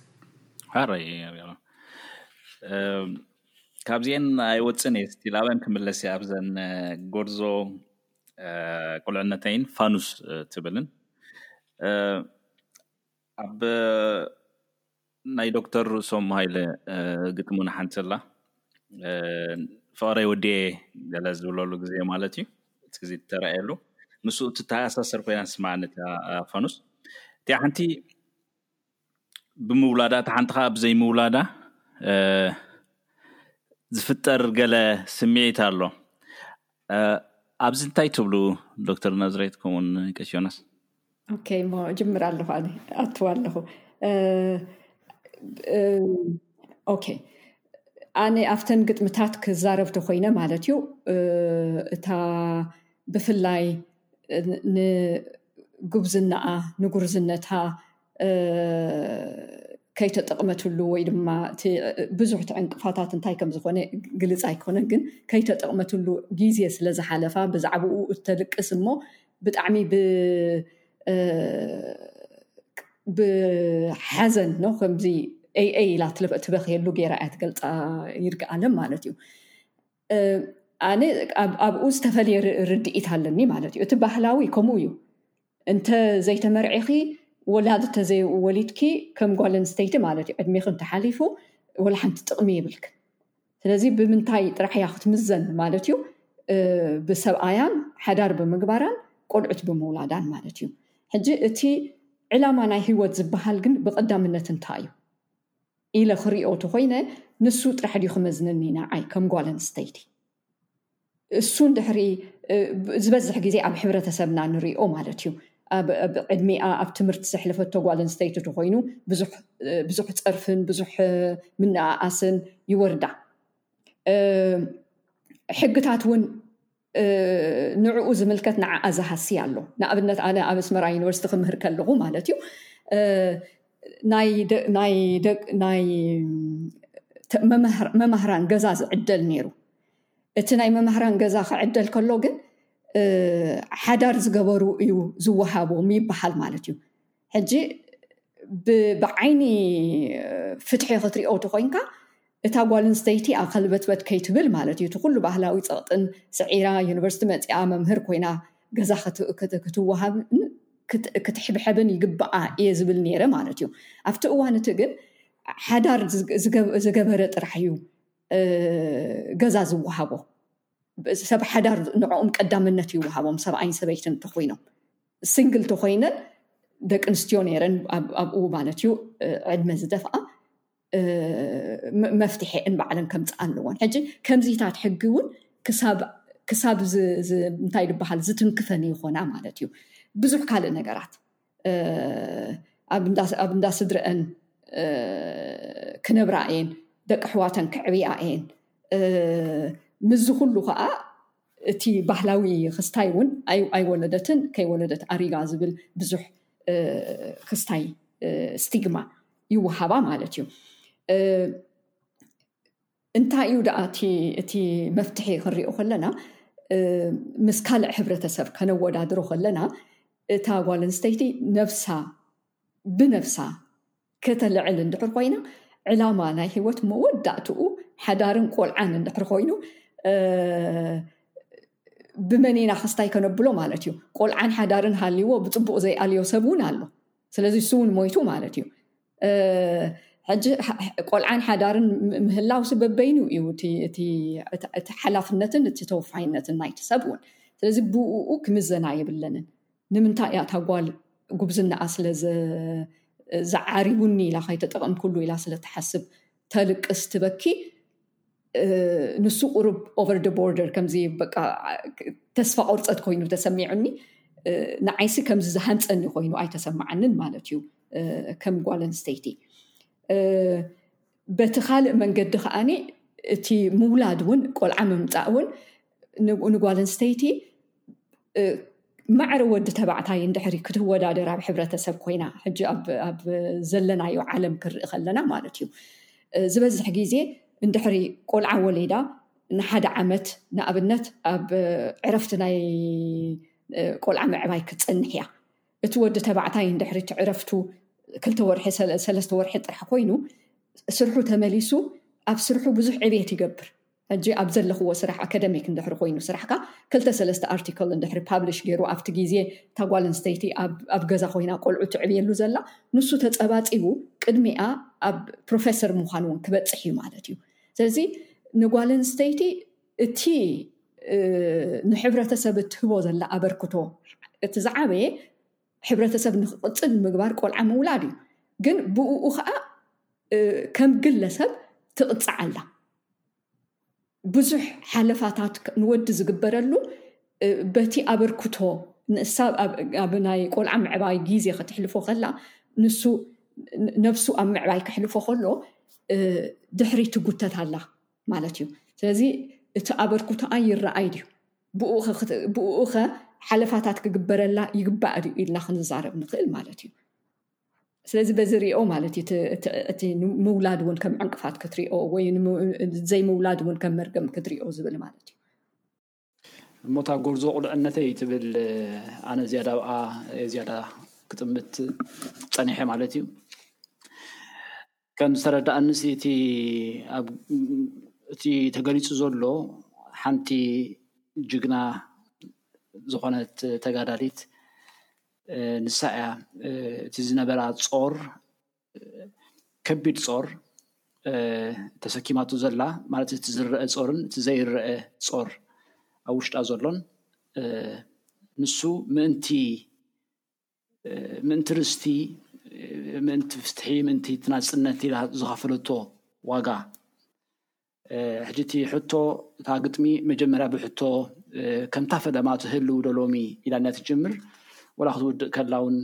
ካብዚኤን ኣይወፅን እየ ስቲል ኣበን ክምለስ እየ ኣብዘን ጎርዞ ቁልዕነተይን ፋኑስ ትብልን ኣብ ናይ ዶክተር ርእሶም ሃይለ ግጥሚ ንሓንቲ ኣላ ፍቕረይ ወዲኤ ገለ ዝብለሉ ግዜ ማለት እዩ እቲ ግዜ እተረኣየሉ ንሱ እትተኣሳሰር ኮይና ስማዕኒ እታ ፋኑስ እቲኣ ሓንቲ ብምውላዳ እታ ሓንቲ ከዓ ብዘይምውላዳ ዝፍጠር ገለ ስምዒት ኣሎ ኣብዚ እንታይ ትብሉ ዶክተር ናዝሬት ከምኡውን ቀሽ ዮናስ? ኦኬ እሞ ጅምር ኣለኹ ኣነ ኣትዋ ኣለኹ ኦኬ ኣነ ኣብተን ግጥምታት ክዛረብ ተኮይነ ማለት እዩ እታ ብፍላይ ንጉብዝናኣ ንጉርዝነታ ከይተጠቕመትሉ ወይ ድማ ብዙሕ እቲ ዕንቅፋታት እንታይ ከም ዝኾነ ግልፅ ኣይኮነን ግን ከይተጠቕመትሉ ግዜ ስለ ዝሓለፋ ብዛዕባኡ እተልቅስ እሞ ብጣዕሚ ብሓዘን ነው ከምዚ ኤይ ኢላ ትበክየሉ ገይራ እያ ትገልፃ ይርጋኣለም ማለት እዩ። ኣነ ኣብኡ ዝተፈልየ ርድኢት ኣለኒ ማለት እዩ እቲ ባህላዊ ከምኡ እዩ እንተ ዘይተመርዒኺ ወላድ እንተዘይወሊድኪ ከም ጓል ኣንስተይቲ ማለት እዩ ዕድሜኺ እንተሓሊፉ ወላ ሓንቲ ጥቕሚ ይብልክ ስለዚ ብምንታይ ጥራሕ እያ ክትምዘን ማለት እዩ ብሰብኣያን ሓዳር ብምግባራን ቆልዑት ብምውላዳን ማለት እዩ ሕጂ እቲ ዕላማ ናይ ህይወት ዝበሃል ግን ብቐዳምነት እንታይ እዩ ኢለ ክሪኦ ተኾይነ ንሱ ጥራሕ ድዩ ክመዝነኒ ንዓይ ከም ጓል ኣንስተይቲ እሱን ድሕሪ ዝበዝሕ ግዜ ኣብ ሕብረተሰብና ንሪኦ ማለት እዩ ኣብ ዕድሜኣ ኣብ ትምህርቲ ዘሕለፈቶ ጓል ኣንስተይቲ ተኾይኑ ብዙሕ ፀርፍን ብዙሕ ምንኣኣስን ይወርዳ ሕግታት እውን ንዕኡ ዝምልከት ንዓኣ ዝሃሲ ኣሎ። ንኣብነት ኣነ ኣብ ኣስመራ ዩኒቨርሲቲ ክምህር ከለኹ ማለት እዩ ናይ መማህራን ገዛ ዝዕደል ነይሩ። እቲ ናይ መማህራን ገዛ ክዕደል ከሎ ግን ሓዳር ዝገበሩ እዩ ዝወሃቦም ይበሃል ማለት እዩ። ሕጂ ብዓይኒ ፍትሒ ክትሪኦ ተኾይንካ እታ ጓል ኣንስተይቲ ኣብ ከልበትበት ከይትብል ማለት እዩ እቲ ኩሉ ባህላዊ ፀቕጥን ስዒራ ዩኒቨርሲቲ መፂኣ መምህር ኮይና ገዛ ክትወሃብ ክትሕብሐብን ይግብኣ እየ ዝብል ነይረ ማለት እዩ ኣብቲ እዋን እቲ ግን ሓዳር ዝገበረ ጥራሕ እዩ ገዛ ዝወሃቦ ሰብ ሓዳር ንዕኦም ቀዳምነት ይወሃቦም ሰብኣይን ሰበይትን እንተኮይኖም ስንግል ተኮይነን ደቂ ኣንስትዮ ነይረን ኣብኡ ማለት እዩ ዕድመ ዝደፍኣ መፍትሐ እንባዕለን ከምፅኣ ኣለዎን ሕጂ ከምዚታት ሕጊ እውን ክሳብ እንታይ ዝበሃል ዝትንክፈን ይኮና ማለት እዩ ብዙሕ ካልእ ነገራት ኣብ እንዳ ስድረአን ክነብራ እየን ደቂ ኣሕዋተን ከዕብያ እየን ምስዚ ኩሉ ከዓ እቲ ባህላዊ ክስታይ እውን ኣይወለደትን ከይወለደት ኣሪጋ ዝብል ብዙሕ ክስታይ ስቲግማ ይወሃባ ማለት እዩ። እንታይ እዩ ደኣ እቲ መፍትሒ ክንሪኦ ከለና ምስ ካልዕ ሕብረተሰብ ከነወዳድሮ ከለና እታ ጓል ኣንስተይቲ ነብሳ ብነብሳ ከተልዕል እንድሕር ኮይና ዕላማ ናይ ሂወት መወዳእትኡ ሓዳርን ቆልዓን እንድሕር ኮይኑ ብመን ኢና ክስታይ ከነብሎ ማለት እዩ ቆልዓን ሓዳርን ሃልዎ ብፅቡቅ ዘይኣልዮ ሰብ እውን ኣሎ ስለዚ እሱ እውን ሞይቱ ማለት እዩ ሕጂ ቆልዓን ሓዳርን ምህላው ሲ በበይኑ እዩ እቲ ሓላፍነትን እቲ ተወፋይነትን ናይቲ ሰብ እውን ስለዚ ብኡኡ ክምዘና የብለንን ንምንታይ እያ እታ ጓል ጉብዝናኣ ስለዝዓሪቡኒ ኢላ ከይተጠቐምኩሉ ኢላ ስለትሓስብ ተልቅስ ትበኪ ንሱ ቁሩብ ኦቨር ደ ቦርደር ከምዚ በቃ ተስፋ ቆርፀት ኮይኑ ተሰሚዑኒ ንዓይሲ ከምዚ ዝሃንፀኒ ኮይኑ ኣይተሰማዓንን ማለት እዩ ከም ጓል ኣንስተይቲ በቲ ካልእ መንገዲ ከዓኒ እቲ ምውላድ እውን ቆልዓ ምምፃእ እውን ንጓልኣንስተይቲ ማዕረ ወዲ ተባዕታይ እንድሕሪ ክትወዳደር ኣብ ሕብረተሰብ ኮይና ሕጂ ኣብ ዘለናዮ ዓለም ክርኢ ከለና ማለት እዩ ዝበዝሕ ግዜ እንድሕሪ ቆልዓ ወለዳ ንሓደ ዓመት ንኣብነት ኣብ ዕረፍቲ ናይ ቆልዓ ምዕባይ ክትፀንሕ እያ እቲ ወዲ ተባዕታይ እንድሕሪ እቲ ዕረፍቱ ክልተ ወርሒ ሰለስተ ወርሒ ጥራሕ ኮይኑ ስርሑ ተመሊሱ ኣብ ስርሑ ብዙሕ ዕቤት ይገብር ሕጂ ኣብ ዘለኽዎ ስራሕ ኣከደሚክ እንድሕሪ ኮይኑ ስራሕካ ክልተ ሰለስተ ኣርቲክል እንድሕሪ ፓብሊሽ ጌሩ ኣብቲ ግዜ እታ ጓል ኣንስተይቲ ኣብ ገዛ ኮይና ቆልዑ ትዕብየሉ ዘላ ንሱ ተጸባጺቡ ቅድሚኣ ኣብ ፕሮፈሰር ምዃን እውን ክበጽሕ እዩ ማለት እዩ ስለዚ ንጓል ኣንስተይቲ እቲ ንሕብረተሰብ እትህቦ ዘላ ኣበርክቶ እቲ ዝዓበየ ሕብረተሰብ ንክቕፅል ምግባር ቆልዓ ምውላድ እዩ ግን ብኡ ከዓ ከም ግለሰብ ትቕፅዕ ኣላ ብዙሕ ሓለፋታት ንወዲ ዝግበረሉ በቲ ኣበርክቶ ንሳ ኣብ ናይ ቆልዓ ምዕባይ ግዜ ከትሕልፎ ከላ ንሱ ነብሱ ኣብ ምዕባይ ከሕልፎ ከሎ ድሕሪ ትጉተት ኣላ ማለት እዩ ስለዚ እቲ ኣበርኩትኣ ይረኣይ ድዩ ብኡኡኸ ሓለፋታት ክግበረላ ይግባእ ድዩ ኢልና ክንዛረብ ንኽእል ማለት እዩ ስለዚ በዚ ሪኦ ማለት እዩ እቲ ምውላድ እውን ከም ዕንቅፋት ክትሪኦ ወይ ዘይምውላድ እውን ከም መርገም ክትሪኦ ዝብል ማለት እዩ እሞ እታ ጎርዞ ቁልዕነተይ ትብል ኣነ ዝያዳ ብኣ ዝያዳ ክጥምት ፀኒሐ ማለት እዩ ከም ዝተረዳኣኒሲ እቲ ኣብ እቲ ተገሊፁ ዘሎ ሓንቲ ጅግና ዝኾነት ተጋዳሊት ንሳ እያ እቲ ዝነበራ ፆር ከቢድ ፆር ተሰኪማቶ ዘላ ማለት እቲ ዝረአ ፆርን እቲ ዘይረአ ፆር ኣብ ውሽጣ ዘሎን ንሱ ምእንቲ ምእንቲ ርስቲ፣ ምእንቲ ፍትሒ፣ ምእንቲ እቲ ናጽነት ኢላ ዝኸፈለቶ ዋጋ ሕጂ እቲ ሕቶ እታ ግጥሚ መጀመርያ ብሕቶ ከምታ ፈለማ ትህልው ዶ ሎሚ ኢላና ትጅምር ወላ ክትውድእ ከላ እውን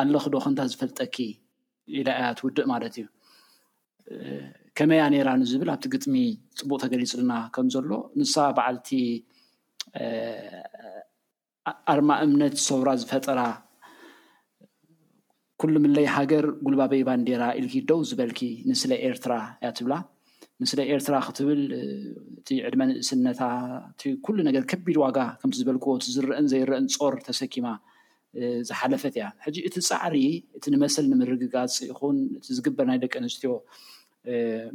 ኣለኺ ዶ ከምታ ዝፈልጠኪ ኢላ እያ ትውድእ ማለት እዩ ከመያ ነይራ ንዝብል ኣብቲ ግጥሚ ፅቡቅ ተገሊፅልና ከም ዘሎ ንሳ በዓልቲ ኣርማ እምነት ሰውራ ዝፈጠራ ኩሉምለይ ሃገር ጉልባበይ ባንዴራ ኢልኪ ደው ዝበልኪ ንስለ ኤርትራ እያ ትብላ ንስለ ኤርትራ ክትብል እቲ ዕድመ ንእስነታ እቲ ኩሉ ነገር ከቢድ ዋጋ ከምቲ ዝበልክዎ እቲ ዝረአን ዘይረአን ጾር ተሰኪማ ዝሓለፈት እያ ሕጂ እቲ ጻዕሪ እቲ ንመሰል ንምርግጋጽ ይኹን እቲ ዝግበር ናይ ደቂ ኣንስትዮ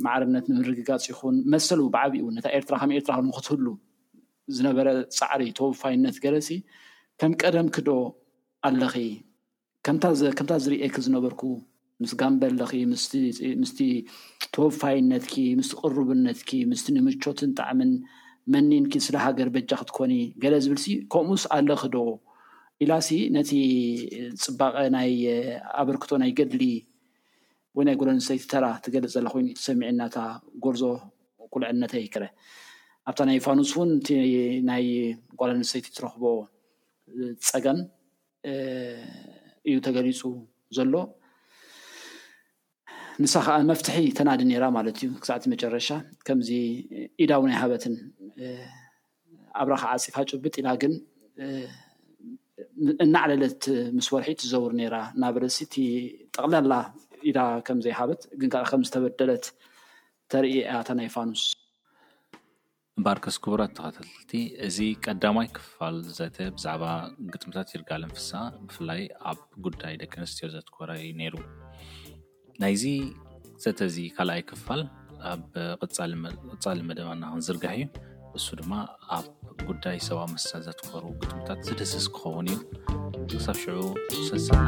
ማዕርነት ንምርግጋጽ ይኹን መሰሉ ብዓቢኡ ነታ ኤርትራ ከም ኤርትራ ንክትህሉ ዝነበረ ጻዕሪ ተወፋይነት ገለሲ ከም ቀደምኪ ዶ ኣለኺ ከምታ ከምታ ዝርእየኪ ዝነበርኩ ምስ ጋምበለኺ ምስቲ ምስቲ ተወፋይነትኪ ምስቲ ቅሩብነትኪ ምስቲ ንምቾትን ጣዕምን መኒንኪ ስለ ሃገር በጃ ክትኮኒ ገለ ዝብልሲ ከምኡስ ኣለኺ ዶ ኢላሲ ነቲ ጽባቐ ናይ ኣበርክቶ ናይ ገድሊ ወይ ናይ ጎለንስተይቲ ተራ ትገልጽ ዘላ ኮይኑ ተሰሚዑኒ ናታ ጎርዞ ቁልዕነተይ ክረ ኣብታ ናይ ፋኑስ ውን እቲ ናይ ጓል ኣንስተይቲ ትረኽቦ ጸገም እዩ ተገሊጹ ዘሎ ንሳ ከዓ መፍትሒ ተናዲ ነይራ ማለት እዩ ክሳዕ እቲ መጨረሻ ከምዚ ኢዳ ውን ኣይሃበትን ኣብራ ከኣ ኣጽፊፋ ጭብጥ ኢላ ግን እናዕለለት ምስ ወርሒ ትዘውር ነይራ እናበለትሲ እቲ ጠቕላላ ኢዳ ከም ዘይሃበት ግን ከኣ ከም ዝተበደለት ተርኢ እያ እታ ናይ ፋኑስ። እምበኣርከስ ክቡራት ተኸታተልቲ እዚ ቀዳማይ ክፋል ዘተ ብዛዕባ ግጥምታት ይርጋለም ፍስሃ ብፍላይ ኣብ ጉዳይ ደቂ ኣንስትዮ ዘትኮረ እዩ ነይሩ። ናይዚ ዘተ እዚ ካልኣይ ክፋል ኣብ ቐፃሊ መደባና ክንዝርጋሕ እዩ እሱ ድማ ኣብ ጉዳይ ሰብኣዊ መሰል ዘትኮሩ ግጥምታት ዝድህስስ ክኸውን እዩ ክሳብ ሽዑ ሰሰና